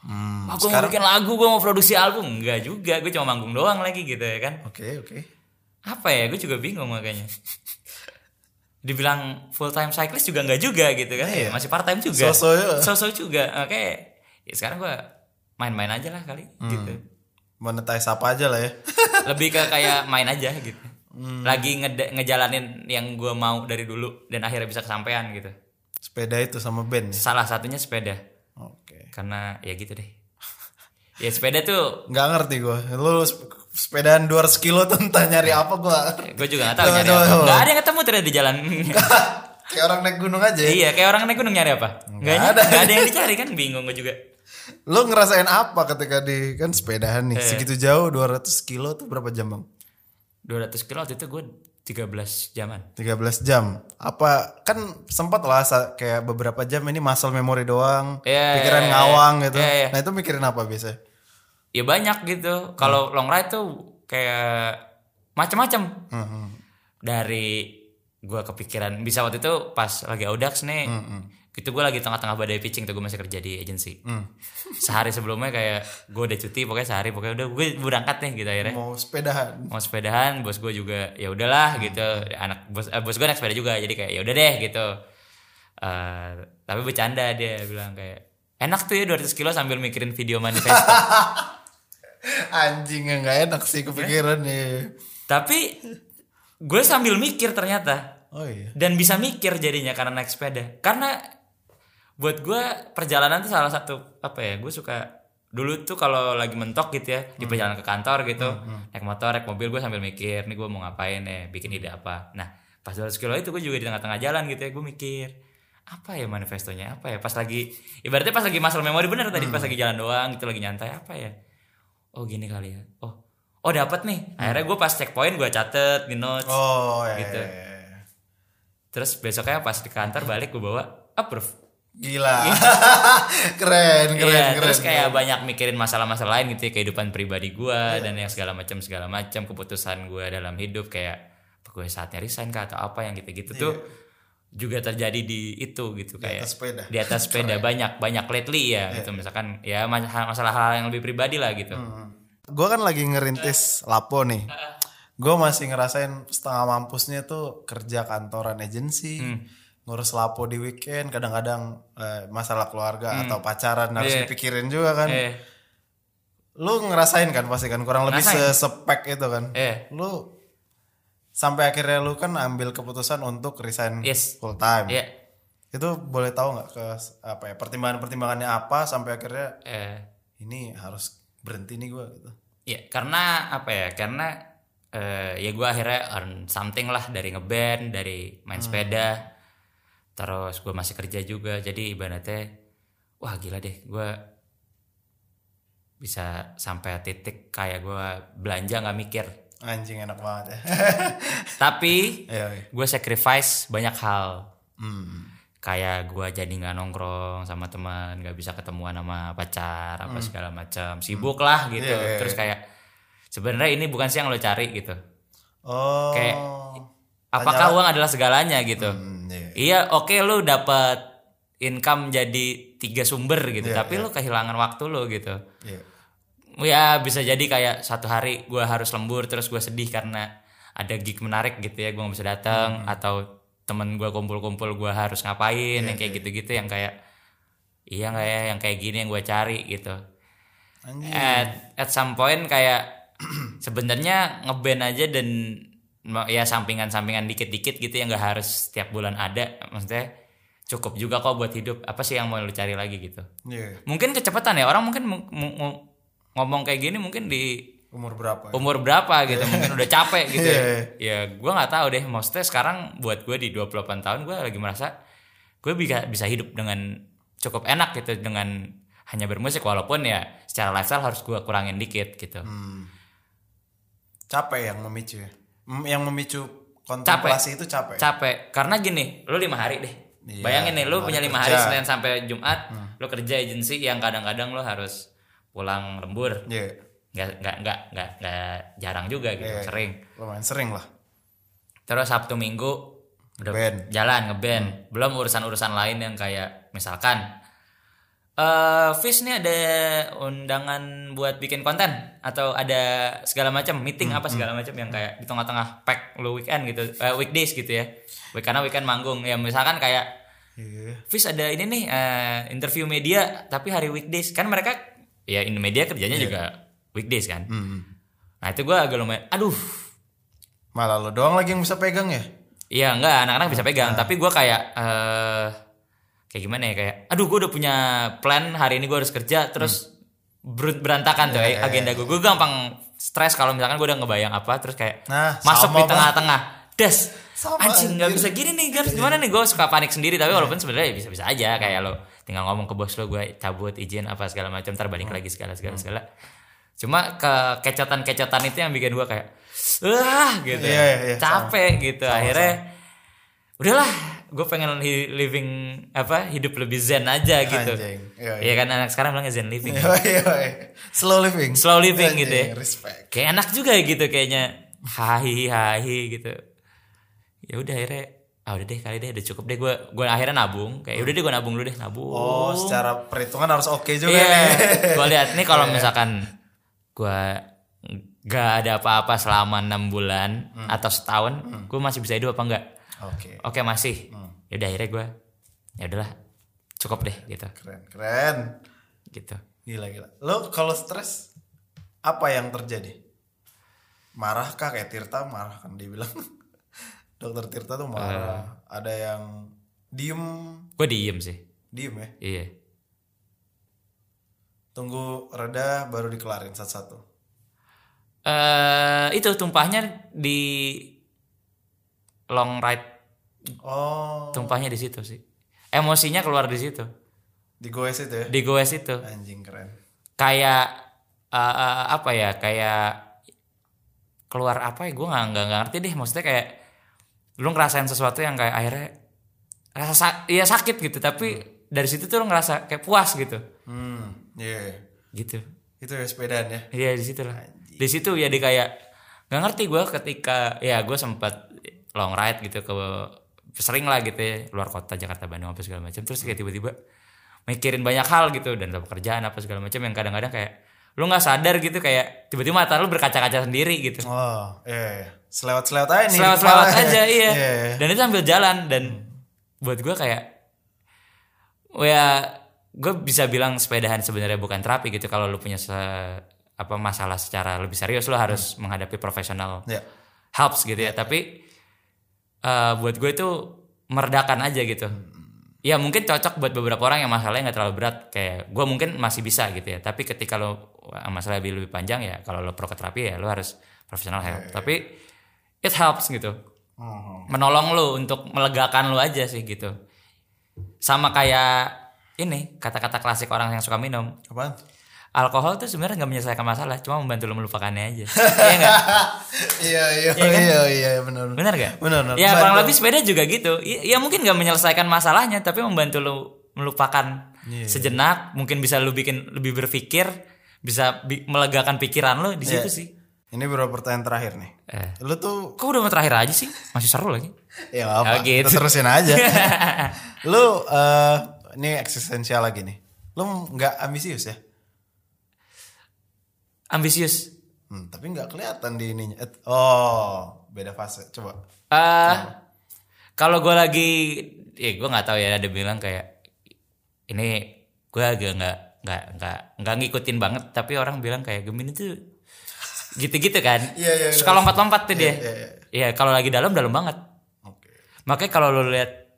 Hmm, Wah, gue mau bikin lagu gue mau produksi album. Enggak juga gue cuma manggung doang lagi gitu ya kan. Oke, oke. apa ya gue juga bingung makanya dibilang full time cyclist juga enggak juga gitu kan Iya. masih part time juga So-so ya. so juga oke ya sekarang gue main-main aja lah kali Hmm. gitu Monetize apa aja lah ya. lebih ke kayak main aja gitu Hmm. lagi ngede- ngejalanin yang gue mau dari dulu dan akhirnya bisa kesampaian gitu Sepeda itu sama band. ya? salah satunya sepeda Oke. karena ya gitu deh ya sepeda tuh Nggak ngerti gue. Lu sepedaan 200 kilo tuh entah nyari apa gue. gue juga gak tahu nyari apa nggak ada yang ketemu ternyata di jalan Kayak orang naik gunung aja ya. iya kayak orang naik gunung nyari apa nggak ada. nggak ada yang dicari kan bingung gue juga Lu ngerasain apa ketika di kan sepedahan Eh. nih segitu jauh 200 kilo tuh berapa jam bang? 200 kilo waktu itu gue 13 jaman 13 jam. Apa kan sempat lah kayak beberapa jam ini muscle memory doang, Iya, pikiran iya, iya. ngawang gitu. Iya, iya. Nah itu mikirin apa biasanya? Ya banyak gitu. Kalau long ride tuh kayak macam-macam Hmm, dari gue kepikiran bisa waktu itu pas lagi audax nih gitu gue lagi tengah-tengah badai pitching tuh gue masih kerja di agensi sehari sebelumnya kayak gue udah cuti pokoknya sehari pokoknya udah gue berangkat nih gitu akhirnya. Mau sepedahan. mau sepedahan bos gue juga ya udahlah gitu. Anak bos eh, bos gue naik sepeda juga jadi kayak ya udah deh gitu. Eh, tapi bercanda dia bilang kayak enak tuh ya 200 kilo sambil mikirin video manifesto Anjing yang nggak enak sih kepikiran nih. tapi gue sambil mikir ternyata. Oh iya. dan bisa mikir jadinya karena naik sepeda. Karena buat gue perjalanan tuh salah satu apa ya gue suka dulu tuh kalau lagi mentok gitu ya di perjalanan ke kantor gitu naik motor naik mobil gue sambil mikir nih gue mau ngapain ya bikin ide apa? Nah pas 200 kilo itu gue juga di tengah-tengah jalan gitu ya gue mikir apa ya manifestonya? Apa ya? Pas lagi ibaratnya pas lagi muscle memory bener tadi pas lagi jalan doang gitu lagi nyantai apa ya oh gini kali ya oh oh dapat nih akhirnya gue pas checkpoint gue catet di notes Oh iya. Gitu. iya, iya. Terus besoknya pas di kantor balik gue bawa approve. Gila. keren, keren, Iya, keren. terus kayak banyak mikirin masalah-masalah lain gitu ya, kehidupan pribadi gue dan yang segala macam segala macam keputusan gue dalam hidup kayak apa gue saatnya resign kah atau apa yang gitu-gitu tuh juga terjadi di itu gitu kayak atas sepeda. di atas sepeda banyak banyak lately ya gitu misalkan ya mas- masalah hal yang lebih pribadi lah gitu Gue kan lagi ngerintis lapo nih. Gue masih ngerasain setengah mampusnya tuh kerja kantoran agensi, Hmm. ngurus lapo di weekend, kadang-kadang eh, masalah keluarga atau pacaran harus Iya. dipikirin juga kan. eh Lu ngerasain kan pasti kan kurang lebih Ngerasain. sespek itu kan. eh Lu sampai akhirnya lu kan ambil keputusan untuk resign Yes. full time. ya Itu boleh tahu nggak ke apa ya pertimbangan-pertimbangannya apa sampai akhirnya eh ini harus berhenti nih gue gitu. Ya karena apa ya? Karena eh, ya gue akhirnya earn something lah dari ngeband, dari main sepeda, terus gue masih kerja juga. Jadi ibaratnya, wah gila deh, gue bisa sampai titik kayak gue belanja nggak mikir. Anjing enak banget ya. Tapi Iya, iya. gue sacrifice banyak hal. Hmm. Kayak gue jadi nggak nongkrong sama teman, nggak bisa ketemuan sama pacar, apa segala macam, sibuk lah gitu. Iya, iya, iya. Terus kayak sebenarnya ini bukan sih yang lo cari gitu. Oh. Kayak, Apakah uang adalah segalanya gitu? Hmm, iya. Iya, oke lu dapat income jadi tiga sumber gitu, Iya, tapi lu kehilangan waktu lu gitu. Iya. Ya bisa jadi kayak satu hari gua harus lembur terus gua sedih karena ada gig menarik gitu ya, gua nggak bisa datang atau temen gua kumpul-kumpul gua harus ngapain yang kayak gitu-gitu yang kayak iya nggak ya yang kayak gini yang gua cari gitu. At at some point kayak sebenarnya ngeband aja dan ya sampingan-sampingan dikit-dikit gitu yang nggak harus setiap bulan ada maksudnya cukup juga kok buat hidup. Apa sih yang mau lu cari lagi gitu? Iya. mungkin kecepatan ya orang mungkin mu- mu- mu- ngomong kayak gini mungkin di Umur berapa? ya? umur berapa gitu mungkin udah capek gitu ya, Iya. ya gue nggak tahu deh maksudnya sekarang buat gue di 28 tahun gue lagi merasa gue bisa bisa hidup dengan cukup enak gitu dengan hanya bermusik walaupun ya secara lifestyle harus gue kurangin dikit gitu Hmm. Capek yang memicu ya. Yang memicu kontemplasi itu capek. capek karena gini lu lima hari deh Iya, bayangin nih lu punya lima. Hmm. hari senin sampai jumat lu kerja agensi yang kadang-kadang lu harus pulang lembur Iya. nggak nggak nggak nggak nggak jarang juga gitu Iya. sering Lumayan sering lah. terus sabtu minggu udah Band. jalan ngeband belum urusan-urusan lain yang kayak misalkan eh Fish nih ada undangan buat bikin konten atau ada segala macam meeting apa segala macam yang kayak di tengah-tengah pack lu weekend gitu eh, weekdays gitu ya karena weekend manggung ya misalkan kayak Iya. Fish ada ini nih eh, interview media tapi hari weekdays kan mereka ya in media kerjanya juga weekdays kan. Hmm. nah itu gua agak lumayan aduh. Malah lo doang lagi yang bisa pegang ya? Iya enggak anak-anak bisa pegang. Tapi gua kayak eh kayak gimana ya kayak aduh gue udah punya plan hari ini gue harus kerja terus ber- berantakan tuh Iya, iya, agenda gue gue gampang stres kalau misalkan gue udah ngebayang apa terus kayak Nah, masuk di tengah-tengah. Das Sama, anjing nggak bisa gini nih harus gimana nih? Gue suka panik sendiri tapi walaupun sebenarnya bisa bisa aja kayak lo tinggal ngomong ke bos lo gue cabut izin apa segala macam ntar balik lagi segala segala segala. Cuma ke kecotan-kecotan itu yang bikin gue kayak wah gitu Iya, iya, iya, capek gitu. Akhirnya udahlah gue pengen living apa hidup lebih zen aja gitu. Anjing. Iya, Iya. Kan anak sekarang bilangnya zen living. Iya, iya, iya. Slow living. Slow living Anjing, gitu ya. Respect. kayak enak juga gitu kayaknya. Hahi hahi gitu. Ya udah akhirnya ah udah deh kali deh udah cukup deh gue gue akhirnya nabung kayak udah deh gue nabung dulu deh nabung Oh, secara perhitungan harus oke juga Iya, nih. gue lihat nih kalau misalkan gue gak ada apa-apa selama enam bulan atau setahun, gue masih bisa hidup apa enggak? Oke. Oke masih. Ya udah akhirnya gue, ya udahlah cukup deh gitu, Keren, keren. gitu. Gila, gila. Lo kalau stres apa yang terjadi? Marah kah kayak Tirta marah kan dia bilang. Dokter Tirta tuh marah. Ada yang diem, Gue diem sih, diem ya. iya. Tunggu reda baru dikelarin satu-satu. Eh itu tumpahnya di long ride, Oh, tumpahnya di situ sih. Emosinya keluar di situ, di goes itu ya. di goes itu. Anjing keren. kayak eh, eh, apa ya kayak keluar apa ya gue nggak nggak ngerti deh maksudnya kayak lu ngerasain sesuatu yang kayak akhirnya rasa sa- iya sakit gitu tapi dari situ tuh lu ngerasa kayak puas gitu Hmm, iya. gitu Itu ya sepedaan ya. iya di situ lah di situ ya di kayak nggak ngerti gue ketika ya gue sempat long ride gitu ke sering lah gitu ya luar kota Jakarta Bandung apa segala macam terus kayak tiba-tiba mikirin banyak hal gitu dan pekerjaan apa segala macam yang kadang-kadang kayak lu nggak sadar gitu kayak tiba-tiba mata lu berkaca-kaca sendiri gitu Oh, iya. iya. Selewat-selewat aja nih. selewat-selewat aja iya. Iya. dan itu sambil jalan dan buat gue kayak ya gue bisa bilang sepedahan sebenarnya bukan terapi gitu. Kalau lu punya se- apa masalah secara lebih serius lu harus menghadapi profesional Iya. helps gitu ya. Tapi eh, buat gue itu meredakan aja gitu. Ya mungkin cocok buat beberapa orang yang masalahnya nggak terlalu berat. Kayak gue mungkin masih bisa gitu ya. Tapi ketika lo masalah lebih lebih panjang ya kalau lo pro ke terapi ya lo harus profesional help. Tapi it helps gitu Hmm. menolong lo untuk melegakan lo aja sih gitu sama kayak ini kata-kata klasik orang yang suka minum Apaan? alkohol tuh sebenarnya nggak menyelesaikan masalah cuma membantu lo melupakannya aja iya nggak iya, iya, Iya kan? iya, iya, benar. benar gak Benar, benar. ya kurang lebih sepeda juga gitu ya, ya mungkin nggak menyelesaikan masalahnya tapi membantu lo melupakan Iya. sejenak mungkin bisa lo bikin lebih berpikir bisa bi- melegakan pikiran lo di situ Iya. sih Ini beberapa pertanyaan terakhir nih. Eh. Lu tuh kok udah mau terakhir aja sih masih seru lagi ya apa, Oh, gitu. kita terusin aja. Lu eh ini eksistensial lagi nih. Lu nggak ambisius ya? ambisius Hmm, tapi nggak kelihatan di ininya. Eh, Oh, beda fase. Coba. eh kalau gue lagi ya gue nggak tahu ya ada bilang kayak ini gue agak nggak nggak nggak nggak ngikutin banget tapi orang bilang kayak Gemini tuh gitu-gitu kan Iya, iya, suka lompat-lompat tuh dia iya, iya. Iya kalau lagi dalam dalam banget Oke. makanya kalau lo lihat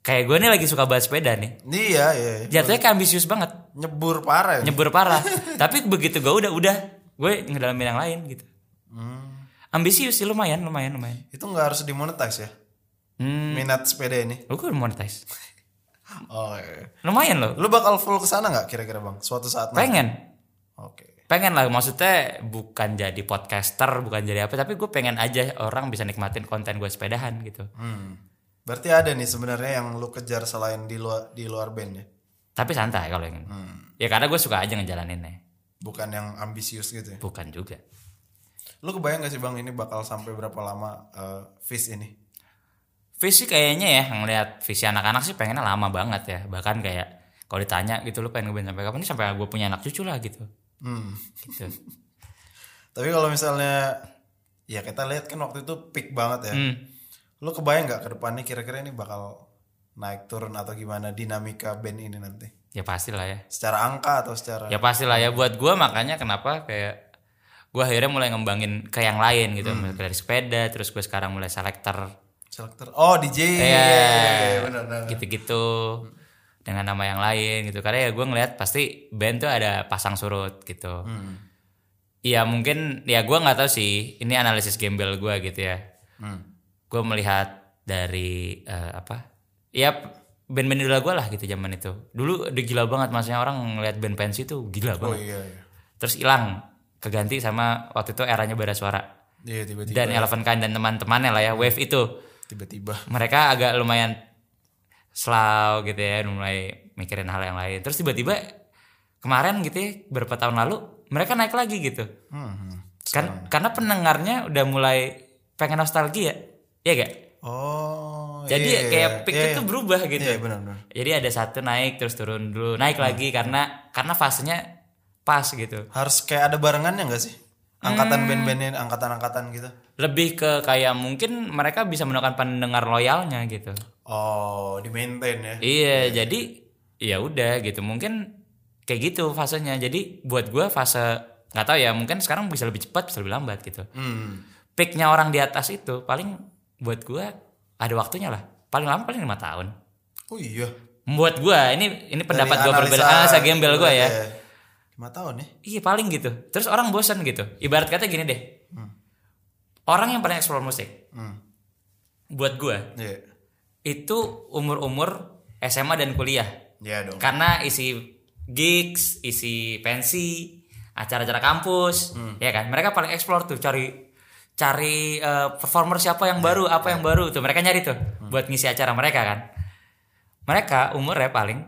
kayak gue nih lagi suka banget sepeda nih Iya, iya. iya. jatuhnya kayak ambisius banget Nyebur parah. ya. nyebur parah tapi begitu gue udah udah gue ngedalamin yang lain gitu Hmm. ambisius sih lumayan lumayan lumayan Itu nggak harus dimonetize ya? hmm Minat sepeda ini. lu gue monetize Oh, iya. lumayan loh Lu bakal full ke sana nggak kira-kira bang? Suatu saat pengen Oke. Pengen lah maksudnya bukan jadi podcaster bukan jadi apa tapi gue pengen aja orang bisa nikmatin konten gue sepedahan gitu Hmm. Berarti ada nih sebenarnya yang lu kejar selain di luar di luar band ya? tapi santai kalau yang Hmm. ya karena gue suka aja ngejalaninnya Bukan yang ambisius gitu ya? bukan juga Lu kebayang gak sih bang ini bakal sampai berapa lama eh, Fish ini? visi kayaknya ya ngelihat visi anak-anak sih pengennya lama banget ya bahkan kayak kalau ditanya gitu lu pengen ngeband sampai kapan nih sampai gue punya anak cucu lah gitu Hmm. gitu Tapi kalau misalnya ya kita lihat kan waktu itu peak banget ya. Hmm. Lu kebayang nggak ke depannya kira-kira ini bakal naik turun atau gimana dinamika band ini nanti? ya pasti lah ya Secara angka atau secara ya pasti lah ya buat gue makanya kenapa kayak gue akhirnya mulai ngembangin ke yang lain gitu Mulai dari sepeda terus gue sekarang mulai selektor selektor? Oh DJ. Iya, Iya, iya, benar, benar. gitu-gitu dengan nama yang lain gitu karena ya gue ngeliat pasti band tuh ada pasang surut gitu Hmm. Iya mungkin ya gue nggak tahu sih ini analisis gembel gue gitu ya Hmm. gue melihat dari eh, apa ya band-band idola gue lah gitu zaman itu dulu udah gila banget maksudnya orang ngeliat band pensi tuh gila Oh banget iya, iya. terus hilang keganti sama waktu itu eranya bara suara Iya tiba-tiba. dan Eleven Kind dan teman-temannya lah ya wave itu Tiba-tiba. mereka agak lumayan slow gitu ya mulai mikirin hal yang lain terus tiba-tiba kemarin gitu ya beberapa tahun lalu mereka naik lagi gitu Hmm. hmm. kan karena pendengarnya udah mulai pengen nostalgia ya gak Oh. Jadi iya, kayak iya, peak iya, itu iya. berubah gitu. Iya benar benar. Jadi ada satu naik terus turun dulu, naik Hmm. lagi karena karena fasenya pas gitu. Harus kayak ada barengannya nggak sih? Hmm. Angkatan band-bandnya, angkatan-angkatan gitu. Lebih ke kayak mungkin mereka bisa menemukan pendengar loyalnya gitu. Oh, di maintain ya. Iya, jadi ya udah gitu. Mungkin kayak gitu fasenya. Jadi buat gua fase nggak tahu ya, mungkin sekarang bisa lebih cepat, bisa lebih lambat gitu. Hmm. Peaknya orang di atas itu paling buat gua ada waktunya lah. Paling lama paling lima tahun. Oh iya. Buat gua ini ini pendapat Dari gua berbeda analisa gembel gua ya. Iya. Lima tahun nih. Iya paling gitu. Terus orang bosan gitu. Ibarat kata gini deh. Orang yang paling eksplor musik. Hmm. Buat gua Iya. Itu umur-umur SMA dan kuliah. Iya dong. Karena isi gigs, isi pensi, acara-acara kampus, ya kan. Mereka paling eksplor tuh cari cari eh, performer siapa yang baru, apa yang baru tuh. Mereka nyari tuh buat ngisi acara mereka kan. Mereka umurnya paling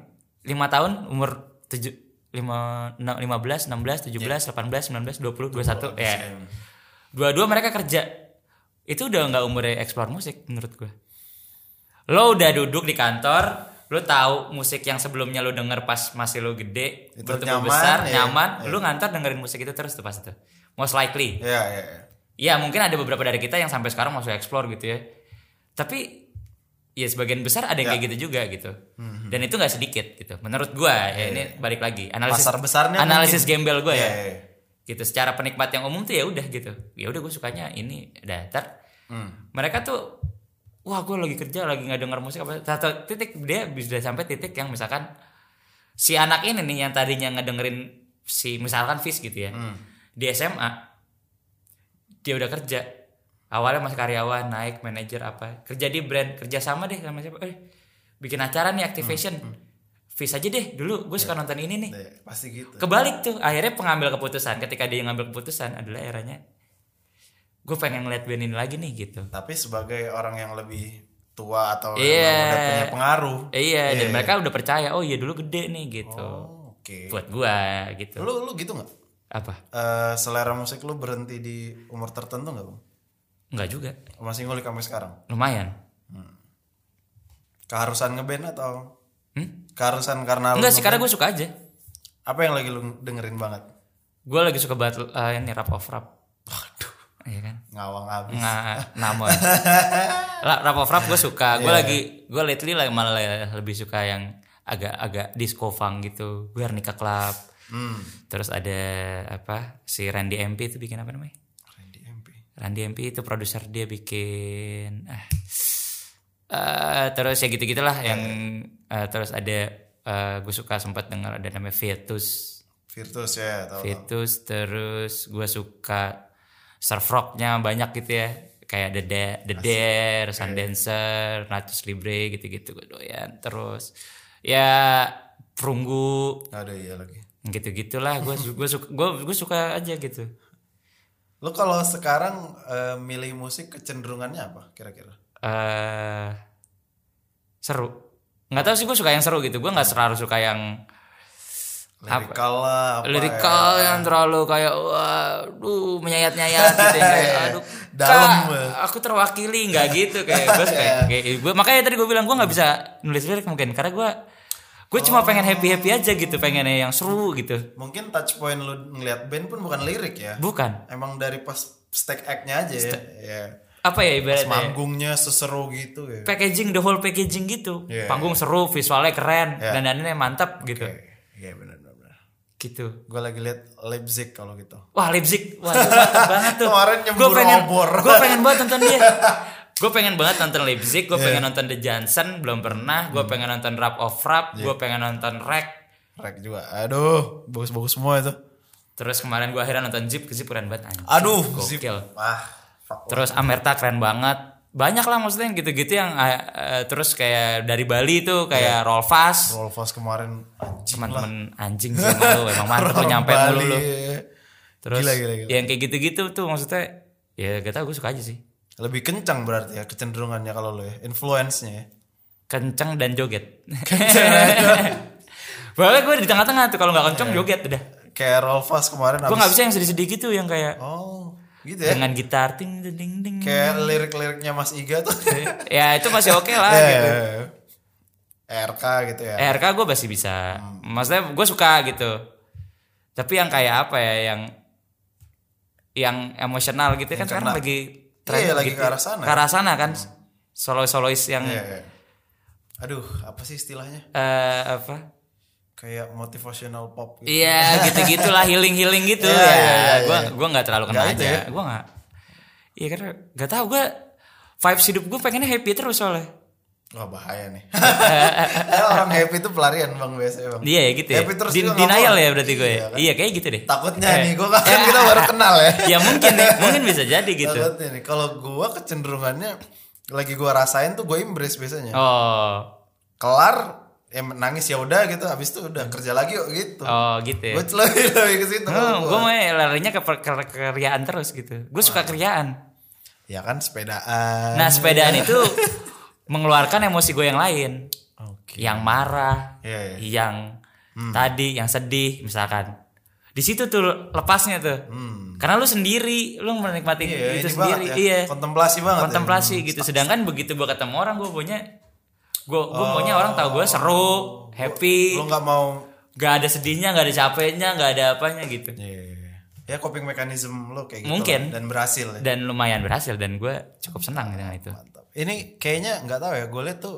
lima tahun umur tujuh lima lima belas enam belas tujuh belas delapan belas sembilan belas dua puluh dua satu ya dua-dua mereka kerja itu udah nggak umurnya eksplor musik menurut gue lo udah duduk di kantor lo tahu musik yang sebelumnya lo denger pas masih lo gede Itu nyaman, besar ya. nyaman lo ngantor dengerin musik itu terus tuh pas itu. Most likely. Iya, iya, iya. ya mungkin ada beberapa dari kita yang sampai sekarang masih explore gitu ya. Tapi ya sebagian besar ada yang kayak gitu juga gitu. Dan itu nggak sedikit gitu. Menurut gua ya ini balik lagi. Analisis Pasar besarnya analisis gembel gua ya. Iya, iya. gitu secara penikmat yang umum tuh ya udah gitu. Ya udah gue sukanya ini datar. Hmm. mereka tuh wah gue lagi kerja lagi nggak denger musik apa. Satu titik dia bisa sampai titik yang misalkan si anak ini nih yang tadinya ngedengerin si misalkan Fish gitu ya. Hmm. di SMA dia udah kerja. Awalnya masih karyawan naik manajer apa. Kerja di brand kerja sama deh sama siapa. Eh bikin acara nih activation Fish aja deh dulu gue suka nonton ini nih. Iya, pasti gitu. kebalik tuh akhirnya pengambil keputusan. Ketika dia ngambil keputusan adalah eranya gue pengen ngeliat band ini lagi nih gitu Tapi sebagai orang yang lebih tua atau Iya. emang udah punya pengaruh. Iya dan mereka udah percaya oh iya dulu gede nih gitu Oh, Oke. buat gua gitu Lu lu gitu nggak? apa Eh, selera musik lu berhenti di umur tertentu nggak, Bang? nggak juga Masih ngulik sampai sekarang? lumayan Keharusan ngeband atau hmm? keharusan karena enggak sih karena gue suka aja Apa yang lagi lu dengerin banget? gue lagi suka banget eh, ini rap of rap Waduh, iya kan? Ngawang abis. nggak namun La- rap rap gue suka. Gue lagi gue lately lah malah lebih suka yang agak-agak disco funk gitu. Guernica Club. Hmm. terus ada apa si Randy MP itu bikin apa namanya? Randy MP. Randy MP itu produser dia bikin ah. Eh, terus ya gitu gitulah yang eh, terus ada gue suka sempat dengar ada namanya Virtus. Virtus ya, tahu. Virtus terus gue suka surf rocknya banyak gitu ya. Kayak The Da- The Dare, Sundancer, Natus Libre gitu-gitu gue doyan terus. Ya perunggu. Ada iya lagi. gitu gitulah gue gue suka gue gue suka aja gitu. Lu kalau sekarang eh, milih musik kecenderungannya apa kira-kira? eh seru. Nggak tahu sih gue suka yang seru gitu. Gue nggak selalu suka yang Lirikal lah, apa lirikal ya? yang terlalu kayak waduh menyayat-nyayat gitu kayak aduh Dalam Kak, banget. aku terwakili nggak gitu kayak gue suka kayak gue makanya tadi gue bilang gue nggak bisa nulis lirik mungkin karena gue gue cuma pengen happy happy aja gitu pengennya yang seru gitu Mungkin touch point lu ngeliat band pun bukan lirik ya. bukan Emang dari pas stack act-nya aja ya. ya. apa ya Pas ibaratnya manggungnya seseru gitu ya. packaging the whole packaging gitu Iya. panggung seru visualnya keren Iya. dan dandannya mantap gitu Oke. Iya benar. Gitu Gue lagi liat Leipzig kalau gitu. Wah Leipzig, wah banget tuh. Kemarin Gue pengen, gue pengen banget nonton dia. Gue pengen banget nonton Leipzig, gue pengen nonton The Johnson, belum pernah. Gue pengen nonton Rap of Rap, gue pengen nonton Rek. Rek juga. Aduh, bagus-bagus semua itu. Terus kemarin gue akhirnya nonton Zip, Zip keren banget anjing. Aduh, zip. Gokil. Ah. Terus Amerta keren banget. Banyak lah maksudnya yang gitu-gitu yang eh, eh, terus kayak dari Bali tuh kayak Rolfas. Rolfas kemarin anjing. Teman-teman anjing sih lu, emang mantap lu nyampe mulu lu. Terus Gila, gila, gila. yang kayak gitu-gitu tuh maksudnya ya gak tau gue suka aja sih. Lebih kencang berarti ya kecenderungannya kalau lo ya. Influence-nya ya. kenceng dan joget. Bahkan gue di tengah-tengah tuh kalau nggak kenceng joget udah. Kayak Rolfas kemarin Gue nggak bisa yang sedih-sedih gitu yang kayak Oh. Gitu ya. dengan gitar ting ting ting ting. Kayak lirik-liriknya Mas Iga tuh. ya itu masih oke lah Iya, gitu iya, iya. RK gitu ya. RK gue masih bisa maksudnya gue suka gitu tapi yang kayak apa ya yang yang emosional gitu kan sekarang kena- lagi Iya, lagi gitu. ke arah sana. ke arah sana kan solois solois yang Iya, iya. Aduh, apa sih istilahnya? eh, apa Kayak motivational pop gitu. Iya gitu gitulah healing healing gitu Iya, ya. iya, iya, Gua iya. gua nggak terlalu kena itu aja. ya? Gua nggak. Iya karena nggak tahu gua vibes hidup gue pengennya happy terus soalnya. Wah bahaya nih. Eh, Orang happy itu pelarian bang biasanya bang. Iya ya gitu ya. Happy terus Di- juga nggak denial ya berarti gue. Iya, ya. kan? Iya kayak gitu deh. Takutnya Eh. nih, gue kan kita baru kenal ya. ya mungkin nih, mungkin bisa jadi gitu. Takutnya nih, kalau gue kecenderungannya lagi gue rasain tuh gue embrace biasanya. Oh, Kelar, ya nangis ya udah gitu. Habis itu udah kerja lagi yuk gitu. oh gitu ya. Gue lebih lebih ke situ. Oh, gue mau larinya ke, ke keriaan terus gitu. Gue suka keriaan. Ya kan sepedaan. Nah sepedaan itu mengeluarkan emosi gue yang lain. Oke. yang marah, Iya, iya. yang tadi yang sedih misalkan. Di situ tuh lepasnya tuh. Karena lu sendiri, lu menikmati Hmm. Iya, itu sendiri. banget ya. Iya. Kontemplasi banget. ya. Kontemplasi gitu. Sedangkan begitu gua ketemu orang gua punya gua gua maunya orang tahu gua seru, happy, Lu nggak mau gak ada sedihnya, gak ada capeknya, gak ada apanya gitu. Iya. Ya coping mekanisme lo kayak gitu Mungkin. lah. dan berhasil ya. Dan lumayan berhasil dan gua cukup senang dengan itu. Mantap. Ini kayaknya nggak tahu ya, gue lihat tuh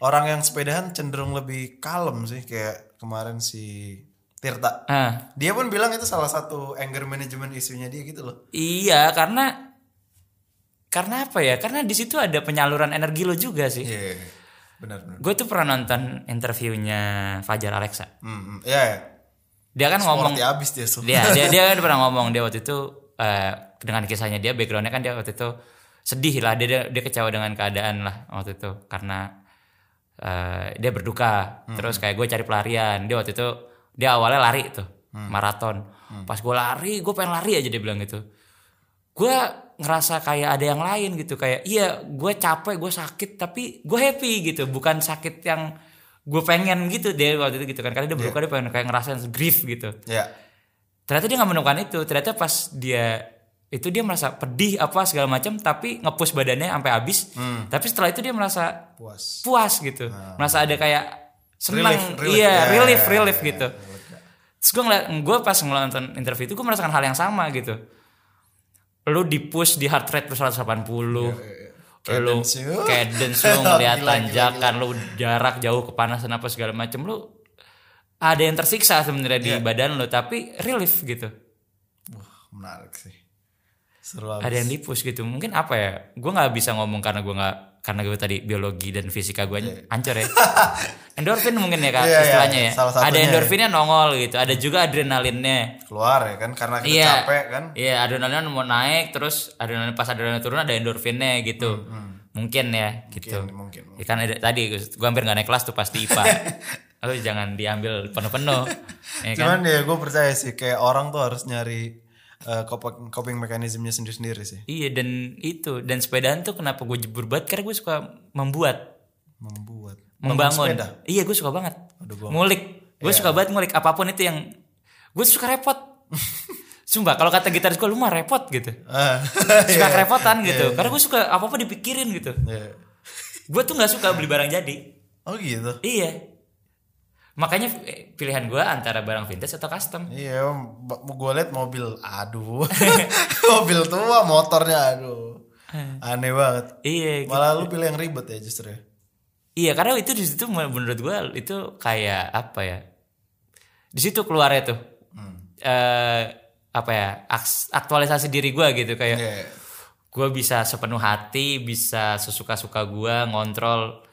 orang yang sepedahan cenderung lebih kalem sih kayak kemarin si Tirta. Ah, Dia pun bilang itu salah satu anger management isunya dia gitu loh. iya karena karena apa ya? Karena di situ ada penyaluran energi lo juga sih. Iya. Benar benar. Gue tuh pernah nonton interviewnya Fajar Alexa. Hmm, hmm. Iya. ya. Dia kan ngomong, Sporty abis dia so. dia dia dia kan pernah ngomong dia waktu itu eh, dengan kisahnya dia backgroundnya kan dia waktu itu sedih lah dia dia, dia kecewa dengan keadaan lah waktu itu karena eh, dia berduka terus kayak gue cari pelarian dia waktu itu dia awalnya lari tuh maraton pas gue lari gue pengen lari aja dia bilang gitu gue ngerasa kayak ada yang lain gitu kayak iya gue capek gue sakit tapi gue happy gitu. Bukan sakit yang gue pengen gitu dia waktu itu gitu kan. Karena dia berduka dia pengen kayak ngerasain grief gitu. Ya. ternyata dia nggak menemukan itu. Ternyata pas dia itu dia merasa pedih apa segala macam tapi ngepush badannya sampai habis. Tapi setelah itu dia merasa Puas. puas gitu. Merasa ada kayak senang. Relief, relief. iya Ya, relief relief ya, gitu. terus gue ngeliat gue pas nonton interview itu gue merasakan hal yang sama gitu lu di push di heart rate 180 lu Cadence you. cadence lu ngeliat Gila, gila, tanjakan lu jarak jauh kepanasan apa segala macam lu ada yang tersiksa sebenarnya di Iya. badan lu tapi relief gitu Wah, menarik sih. Seru abis. ada yang dipush gitu mungkin apa ya gue nggak bisa ngomong karena gue nggak karena gue tadi biologi dan fisika gue hancur ya. Endorfin mungkin ya kak Iya, iya, istilahnya ya. salah ada satunya endorfinnya nongol gitu ada juga adrenalinnya. Keluar ya kan karena kita iya. capek kan. iya adrenalin mau naik terus adrenalin pas adrenalin turun ada endorfinnya gitu. Mungkin ya gitu. Hmm, Mungkin, mungkin. Ya kan ada, tadi gue hampir gak naik kelas tuh pasti IPA Lalu jangan diambil penuh-penuh. Ya kan? Cuman ya gue percaya sih kayak orang tuh harus nyari eh, coping, coping mekanismenya sendiri-sendiri sih. Iya dan itu Dan sepedaan tuh kenapa gue jebur banget? Karena gue suka membuat. Membuat. Membangun. Sepeda? Iya gue suka banget. Aduh, Ngulik. Gue suka banget ngulik. Apa pun itu yang Gue suka repot. Sumpah kalau kata gitaris gue Lu mah repot gitu. Ah, Suka iya. kerepotan gitu. Karena gue suka apa-apa dipikirin gitu. Iya. Gue tuh gak suka beli barang jadi. Oh gitu. Iya Makanya eh, pilihan gue antara barang vintage atau custom Iya, gue liat mobil, aduh, mobil tua, motornya, aduh, aneh banget. Iya gitu. Malah lu pilih yang ribet ya justru ya. Iya karena itu di situ menurut gue itu kayak apa ya? Di situ keluarnya tuh eh apa ya? aktualisasi diri gue gitu kayak Iya. gue bisa sepenuh hati, bisa sesuka-suka gue ngontrol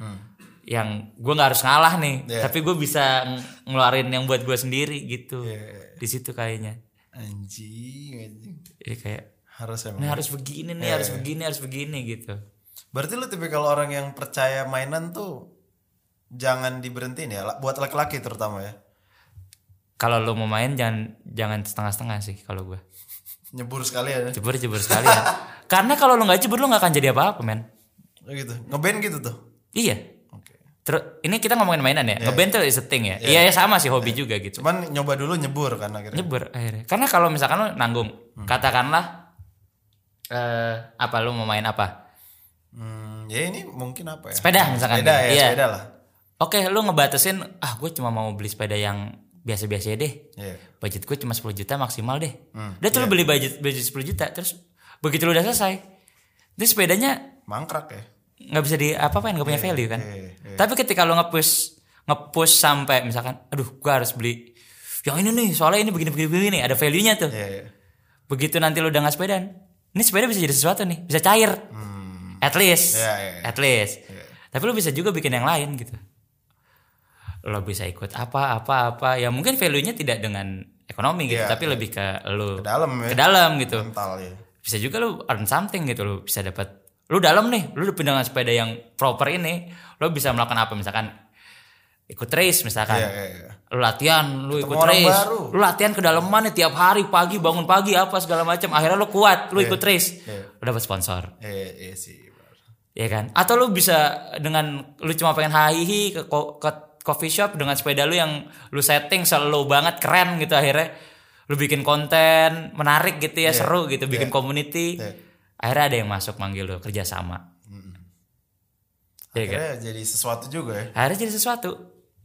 yang gue nggak harus ngalah nih, Iya. tapi gue bisa ng- ngeluarin yang buat gue sendiri gitu. Iya. Di situ kayaknya, Anjing, anjing. Iya kayak Harus emang. harus begini nih, Iya. harus begini, harus begini gitu. Berarti lu tipikal orang yang percaya mainan tuh jangan diberhentiin ya, buat laki-laki terutama ya. Kalau lo mau main jangan jangan setengah-setengah sih kalau gue. Nyebur sekali ya. Jebur jebur sekali ya. Karena kalau lo nggak jebur lo nggak akan jadi apa-apa men. Oh gitu. Ngeband gitu tuh. Iya. Terus ini kita ngomongin mainan ya. Ngeband tuh is a thing ya. Iya ya sama sih hobi juga gitu. Cuman nyoba dulu nyebur kan akhirnya. Nyebur akhirnya. Karena kalau misalkan lo nanggung, katakanlah eh apa lu mau main apa? Hmm, ya ini mungkin apa ya? Sepeda misalkan. Sepeda ya, Iya. sepeda lah. Oke, lu ngebatasin ah gue cuma mau beli sepeda yang biasa-biasa deh. Iya. Budget gue cuma 10 juta maksimal deh. Hmm, Udah tuh lu beli budget budget 10 juta terus begitu lu udah selesai. Terus sepedanya Mangkrak ya. Nggak bisa di apa-apain nggak punya value kan. iya, iya. Tapi ketika lu nge-push nge-push sampai misalkan aduh gua harus beli yang ini nih soalnya ini begini begini begini ada value-nya tuh. Iya, iya. Begitu nanti lu udah nggak sepedaan, ini sepeda bisa jadi sesuatu nih, bisa cair. At least. Iya, iya, iya. At least. Tapi lu bisa juga bikin yang lain gitu. Lo bisa ikut apa apa apa ya mungkin value-nya tidak dengan ekonomi gitu, Iya, tapi lebih ke lu Ke dalam ya. ke dalam gitu Mental ya. bisa juga lu earn something gitu lu bisa dapat lu dalam nih lu udah dengan sepeda yang proper ini lu bisa melakukan apa misalkan ikut race misalkan Iya, iya, iya. lu latihan lu ikut orang race baru. lu latihan kedalaman nih tiap hari pagi bangun pagi apa segala macam akhirnya lu kuat lu ikut race iya. lu dapat sponsor Iya, iya sih. benar. ya kan atau lu bisa dengan lu cuma pengen hihi ke, ko- ke coffee shop dengan sepeda lu yang lu setting selalu banget keren gitu akhirnya lu bikin konten menarik gitu ya seru gitu bikin community Iya. Akhirnya ada yang masuk manggil lu kerja sama ya kan? Akhirnya jadi sesuatu juga ya. akhirnya jadi sesuatu.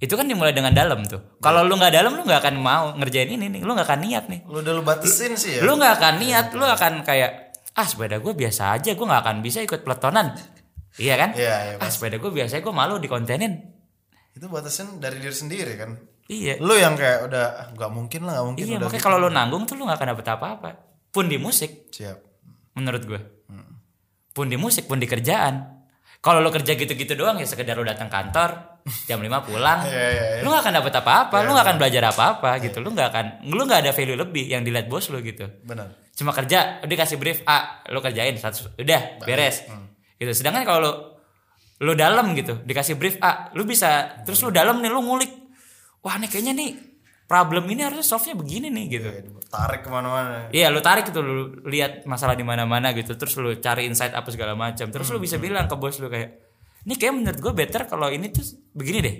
Itu kan dimulai dengan dalam tuh. Kalau lu nggak dalam lu nggak akan mau ngerjain ini nih. Lu nggak akan niat nih. Lu udah lu batasin sih ya. lu nggak akan niat lu akan kayak ah sepeda gue biasa aja gue nggak akan bisa ikut peletonan. Iya kan? Iya, iya, ah sepeda gue biasa gue malu dikontenin. Itu batasin dari diri sendiri kan. iya. Lu yang kayak udah "Ah, nggak mungkin lah, nggak mungkin iya udah makanya gitu. kalau lu nanggung tuh lu nggak akan dapet apa-apa. Pun di musik. Siap. Menurut gue pun di musik pun di kerjaan. Kalau lu kerja gitu-gitu doang ya sekedar lu datang kantor jam 5 pulang Iya, iya, iya. lu gak akan dapet apa-apa lu gak akan belajar apa-apa gitu. Lu gak akan lu gak ada value lebih yang dilihat bos lu gitu. Benar. cuma kerja udah kasih brief A lu kerjain satu udah beres. Gitu. Sedangkan kalau lu lu dalam gitu dikasih brief A lu bisa terus lu dalam nih lu ngulik wah nih kayaknya nih problem ini harusnya solve-nya begini nih gitu Iya, Tarik ke mana-mana. Iya, lu tarik itu lu lihat masalah di mana-mana gitu, terus lu cari insight apa segala macam. Terus lu bisa bilang ke bos lu kayak, "Ini kayak menurut gue better kalau ini tuh begini deh."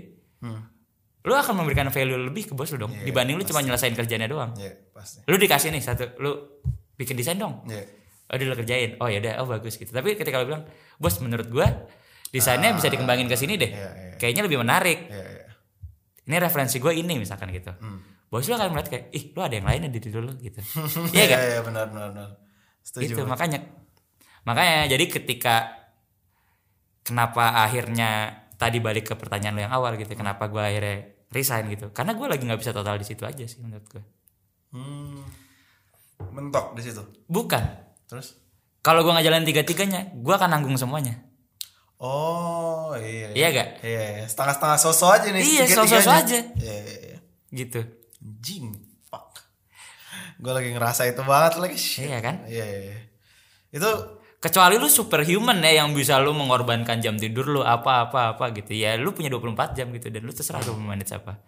Lu akan memberikan value lebih ke bos lu dong, dibanding lu cuma nyelesain kerjanya doang. Iya, pasti. Lu dikasih nih satu, lu bikin desain dong. Iya. Oh, dia lu kerjain. Oh ya udah, oh bagus gitu. Tapi ketika lu bilang, "Bos, menurut gua desainnya bisa dikembangin ke sini deh. Iya, iya. Kayaknya lebih menarik. Iya, iya. Ini referensi gue ini misalkan gitu." Bos lu akan melihat kayak, "Ih, lu ada yang lainnya di diri lu gitu." Iya Iya, gak? iya, benar, benar, benar. Setuju. itu makanya makanya jadi ketika kenapa akhirnya tadi balik ke pertanyaan lo yang awal gitu kenapa gue akhirnya resign gitu karena gue lagi nggak bisa total di situ aja sih menurut gue Hmm. Mentok di situ. bukan Terus? kalau gue nggak jalan tiga tiganya gue akan nanggung semuanya Oh, iya. iya gak Iya, iya. setengah-setengah sosok aja nih. Iya, sosok aja. Iya, iya, iya. gitu Anjing, fuck. Gue lagi ngerasa itu banget lagi. Shit. iya kan Iya, iya, iya. Itu kecuali lu superhuman ya yang bisa lu mengorbankan jam tidur lu apa apa apa gitu ya lu punya 24 jam gitu dan lu terserah lu manage apa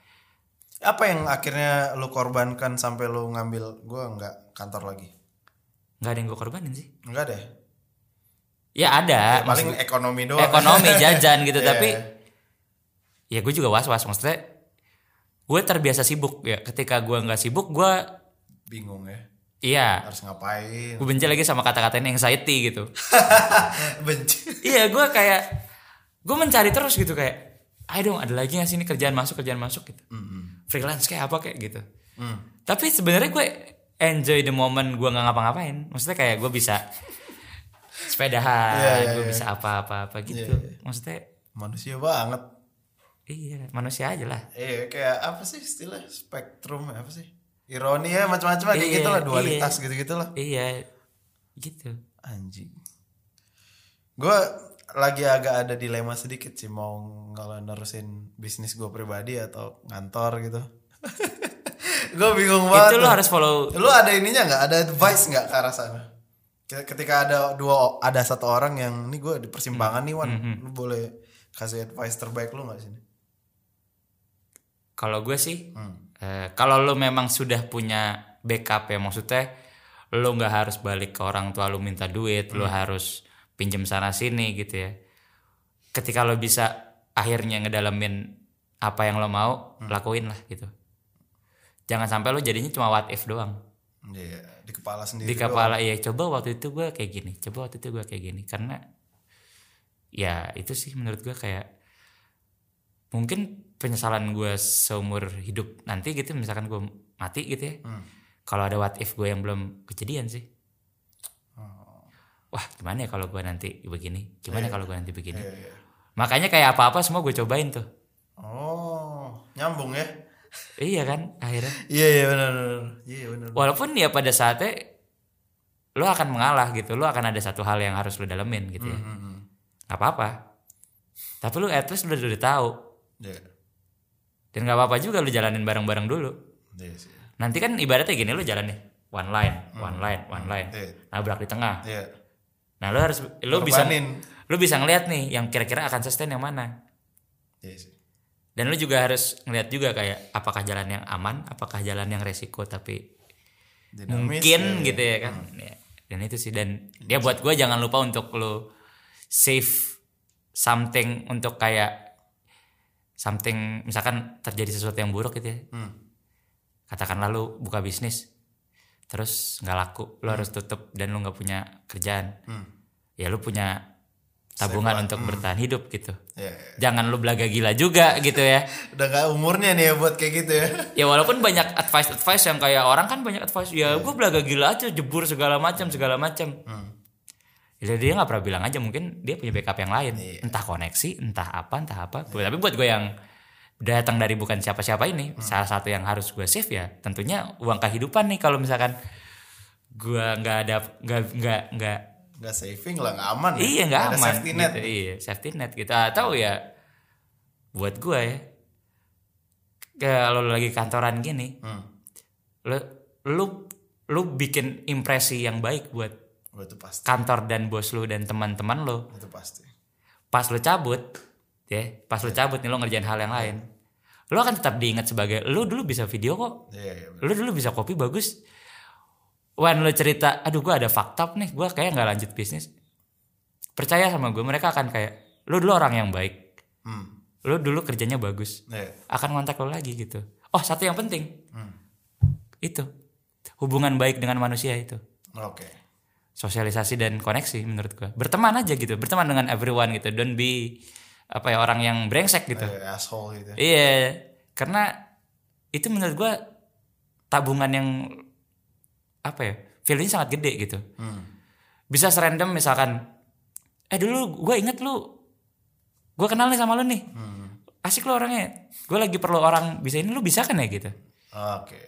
apa yang akhirnya lu korbankan sampai lu ngambil gue nggak kantor lagi? nggak ada yang gue korbanin sih Enggak deh. Ya ada Paling ekonomi doang. ekonomi jajan gitu Iya. tapi ya gue juga was was maksudnya gue terbiasa sibuk ya ketika gue nggak sibuk gue Bingung ya. iya Harus ngapain? gue benci lagi sama kata-kata ini anxiety gitu Benci. iya gue kayak gue mencari terus gitu kayak ayo dong ada lagi nggak sih ini kerjaan masuk kerjaan masuk gitu freelance kayak apa kayak gitu Hmm. tapi sebenarnya gue enjoy the moment gue nggak ngapa-ngapain maksudnya kayak gue bisa sepedahan Iya, iya, gue iya. bisa apa-apa-apa gitu Iya, maksudnya Manusia banget. iya manusia aja lah Iya, kayak apa sih istilah spektrum apa sih? Ironi ya macam-macam kayak Iya, gitu lah, dualitas gitu-gitu lah. iya gitu Anjing. Gue lagi agak ada dilema sedikit sih mau kalau nerusin bisnis gue pribadi atau ngantor gitu. gue bingung banget. itu lo tuh. harus follow Lu ada ininya nggak? Ada advice nggak ke arah sana? Ketika ada dua, ada satu orang yang ini gue di persimpangan nih Wan, Hmm, lu boleh kasih advice terbaik lu nggak sini? kalau gue sih Hmm. eh, kalau lo memang sudah punya backup ya maksudnya lo nggak harus balik ke orang tua lo minta duit Hmm. lo harus pinjem sana sini gitu ya ketika lo bisa akhirnya ngedalamin apa yang lo mau Hmm. lakuin lah gitu jangan sampai lo jadinya cuma what if doang Iya, di kepala sendiri. di kepala ya coba waktu itu gue kayak gini coba waktu itu gue kayak gini karena ya itu sih menurut gue kayak mungkin penyesalan gue seumur hidup nanti gitu misalkan gue mati gitu ya Hmm. kalau ada what if gue yang belum kejadian sih Oh. wah gimana ya kalau gue nanti begini gimana kalau gue nanti begini Iya, iya. makanya kayak apa-apa semua gue cobain tuh Oh, nyambung ya? Iya kan akhirnya Iya, iya benar benar. Iya benar. walaupun ya pada saatnya lo akan mengalah gitu lo akan ada satu hal yang harus lo dalemin gitu ya Hmm, hmm. nggak apa-apa tapi lu at least udah udah tahu Iya. dan nggak apa-apa juga lu jalanin bareng-bareng dulu Iya sih. nanti kan ibaratnya gini lu jalan nih one line one line one line Iya. nabrak di tengah Iya. nah lu harus lu bisa lu bisa ngeliat nih yang kira-kira akan sustain yang mana Iya sih. Dan lu juga harus ngeliat juga kayak apakah jalan yang aman apakah jalan yang resiko tapi Dinamis, mungkin ya, ya. gitu ya kan Ya, dan itu sih dan dia buat gue jangan lupa untuk lu save something untuk kayak something misalkan terjadi sesuatu yang buruk gitu ya Hmm. katakan lalu buka bisnis terus nggak laku lu harus tutup dan lu nggak punya kerjaan Hmm. ya lu punya tabungan untuk bertahan hidup gitu Iya, iya. jangan lu belaga gila juga gitu ya Udah gak umurnya nih ya buat kayak gitu ya. ya walaupun banyak advice advice yang kayak orang kan banyak advice ya gue belaga gila aja jebur segala macam segala macam Hmm. ya dia nggak pernah bilang aja mungkin dia punya backup yang lain Iya. entah koneksi entah apa entah apa tapi buat gue yang datang dari bukan siapa-siapa ini Hmm. salah satu yang harus gue save ya tentunya uang kehidupan nih kalau misalkan gue nggak ada nggak nggak nggak Gak saving lah, gak aman. ya. iya nggak aman safety net. gitu. iya safety net gitu atau ya buat gue ya kalau lagi kantoran gini Hmm. lu lu lu bikin impresi yang baik buat Oh, itu pasti. kantor dan bos lu dan teman-teman lu Itu pasti. pas lu cabut ya pas lu cabut nih lu ngerjain hal yang lain lu akan tetap diingat sebagai lu dulu bisa video kok Iya, iya. bener. lu dulu bisa kopi bagus when lu cerita aduh gua ada fakta nih gua kayak nggak lanjut bisnis. Percaya sama gue mereka akan kayak lu dulu orang yang baik. Hmm. lu dulu kerjanya bagus. Iya. akan kontak lu lagi gitu. Oh satu yang penting. Hmm. itu. Hubungan baik dengan manusia itu. Oke. sosialisasi dan koneksi menurut gua. Berteman aja gitu berteman dengan everyone gitu. Don't be apa ya orang yang brengsek gitu. Eh, asshole gitu. iya. Karena itu menurut gua tabungan yang apa ya value sangat gede gitu Hmm. bisa serandom misalkan eh dulu gue inget lu gue kenal nih sama lu nih Hmm. asik lu orangnya gue lagi perlu orang bisa ini lu bisa kan ya gitu Oke.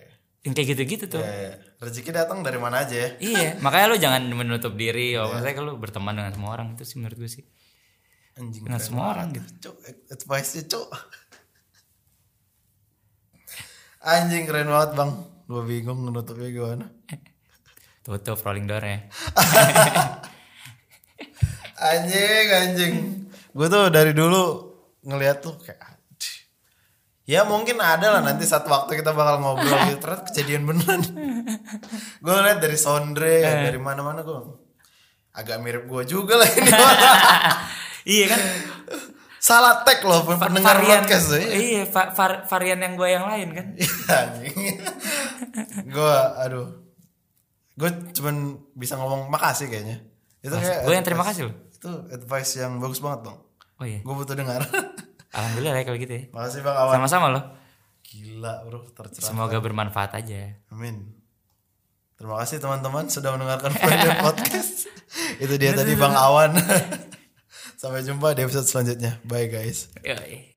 yang kayak gitu-gitu tuh Iya, iya. Rezeki datang dari mana aja ya? iya makanya lu jangan menutup diri oh maksudnya lu berteman dengan semua orang itu sih menurut gue sih Anjing. dengan semua orang gitu Cuk, advice-nya cuk. Anjing keren banget bang. Gue bingung nutupnya gimana. tutup rolling door ya. Anjing, anjing. Gue tuh dari dulu ngeliat tuh kayak. Ya mungkin ada lah nanti satu waktu kita bakal ngobrol gitu. Ternyata kejadian beneran. Gue ngeliat dari Sondre Dari mana-mana gue Agak mirip gue juga lah ini. Iya kan Salah tag loh pendengar varian podcast tuh iya. va- var- varian yang gue yang lain kan? Gue aduh. Gue cuman bisa ngomong makasih kayaknya. Itu kayak gue yang terima kasih loh? itu advice yang bagus banget dong oh iya? Gue butuh dengar. Alhamdulillah ya kalau gitu ya. Makasih bang awan sama-sama loh. Gila bro tercerah semoga bermanfaat aja. Amin. Terima kasih teman-teman sudah mendengarkan Friday podcast. Itu dia tadi bang awan sampai jumpa di episode selanjutnya bye guys Yoi.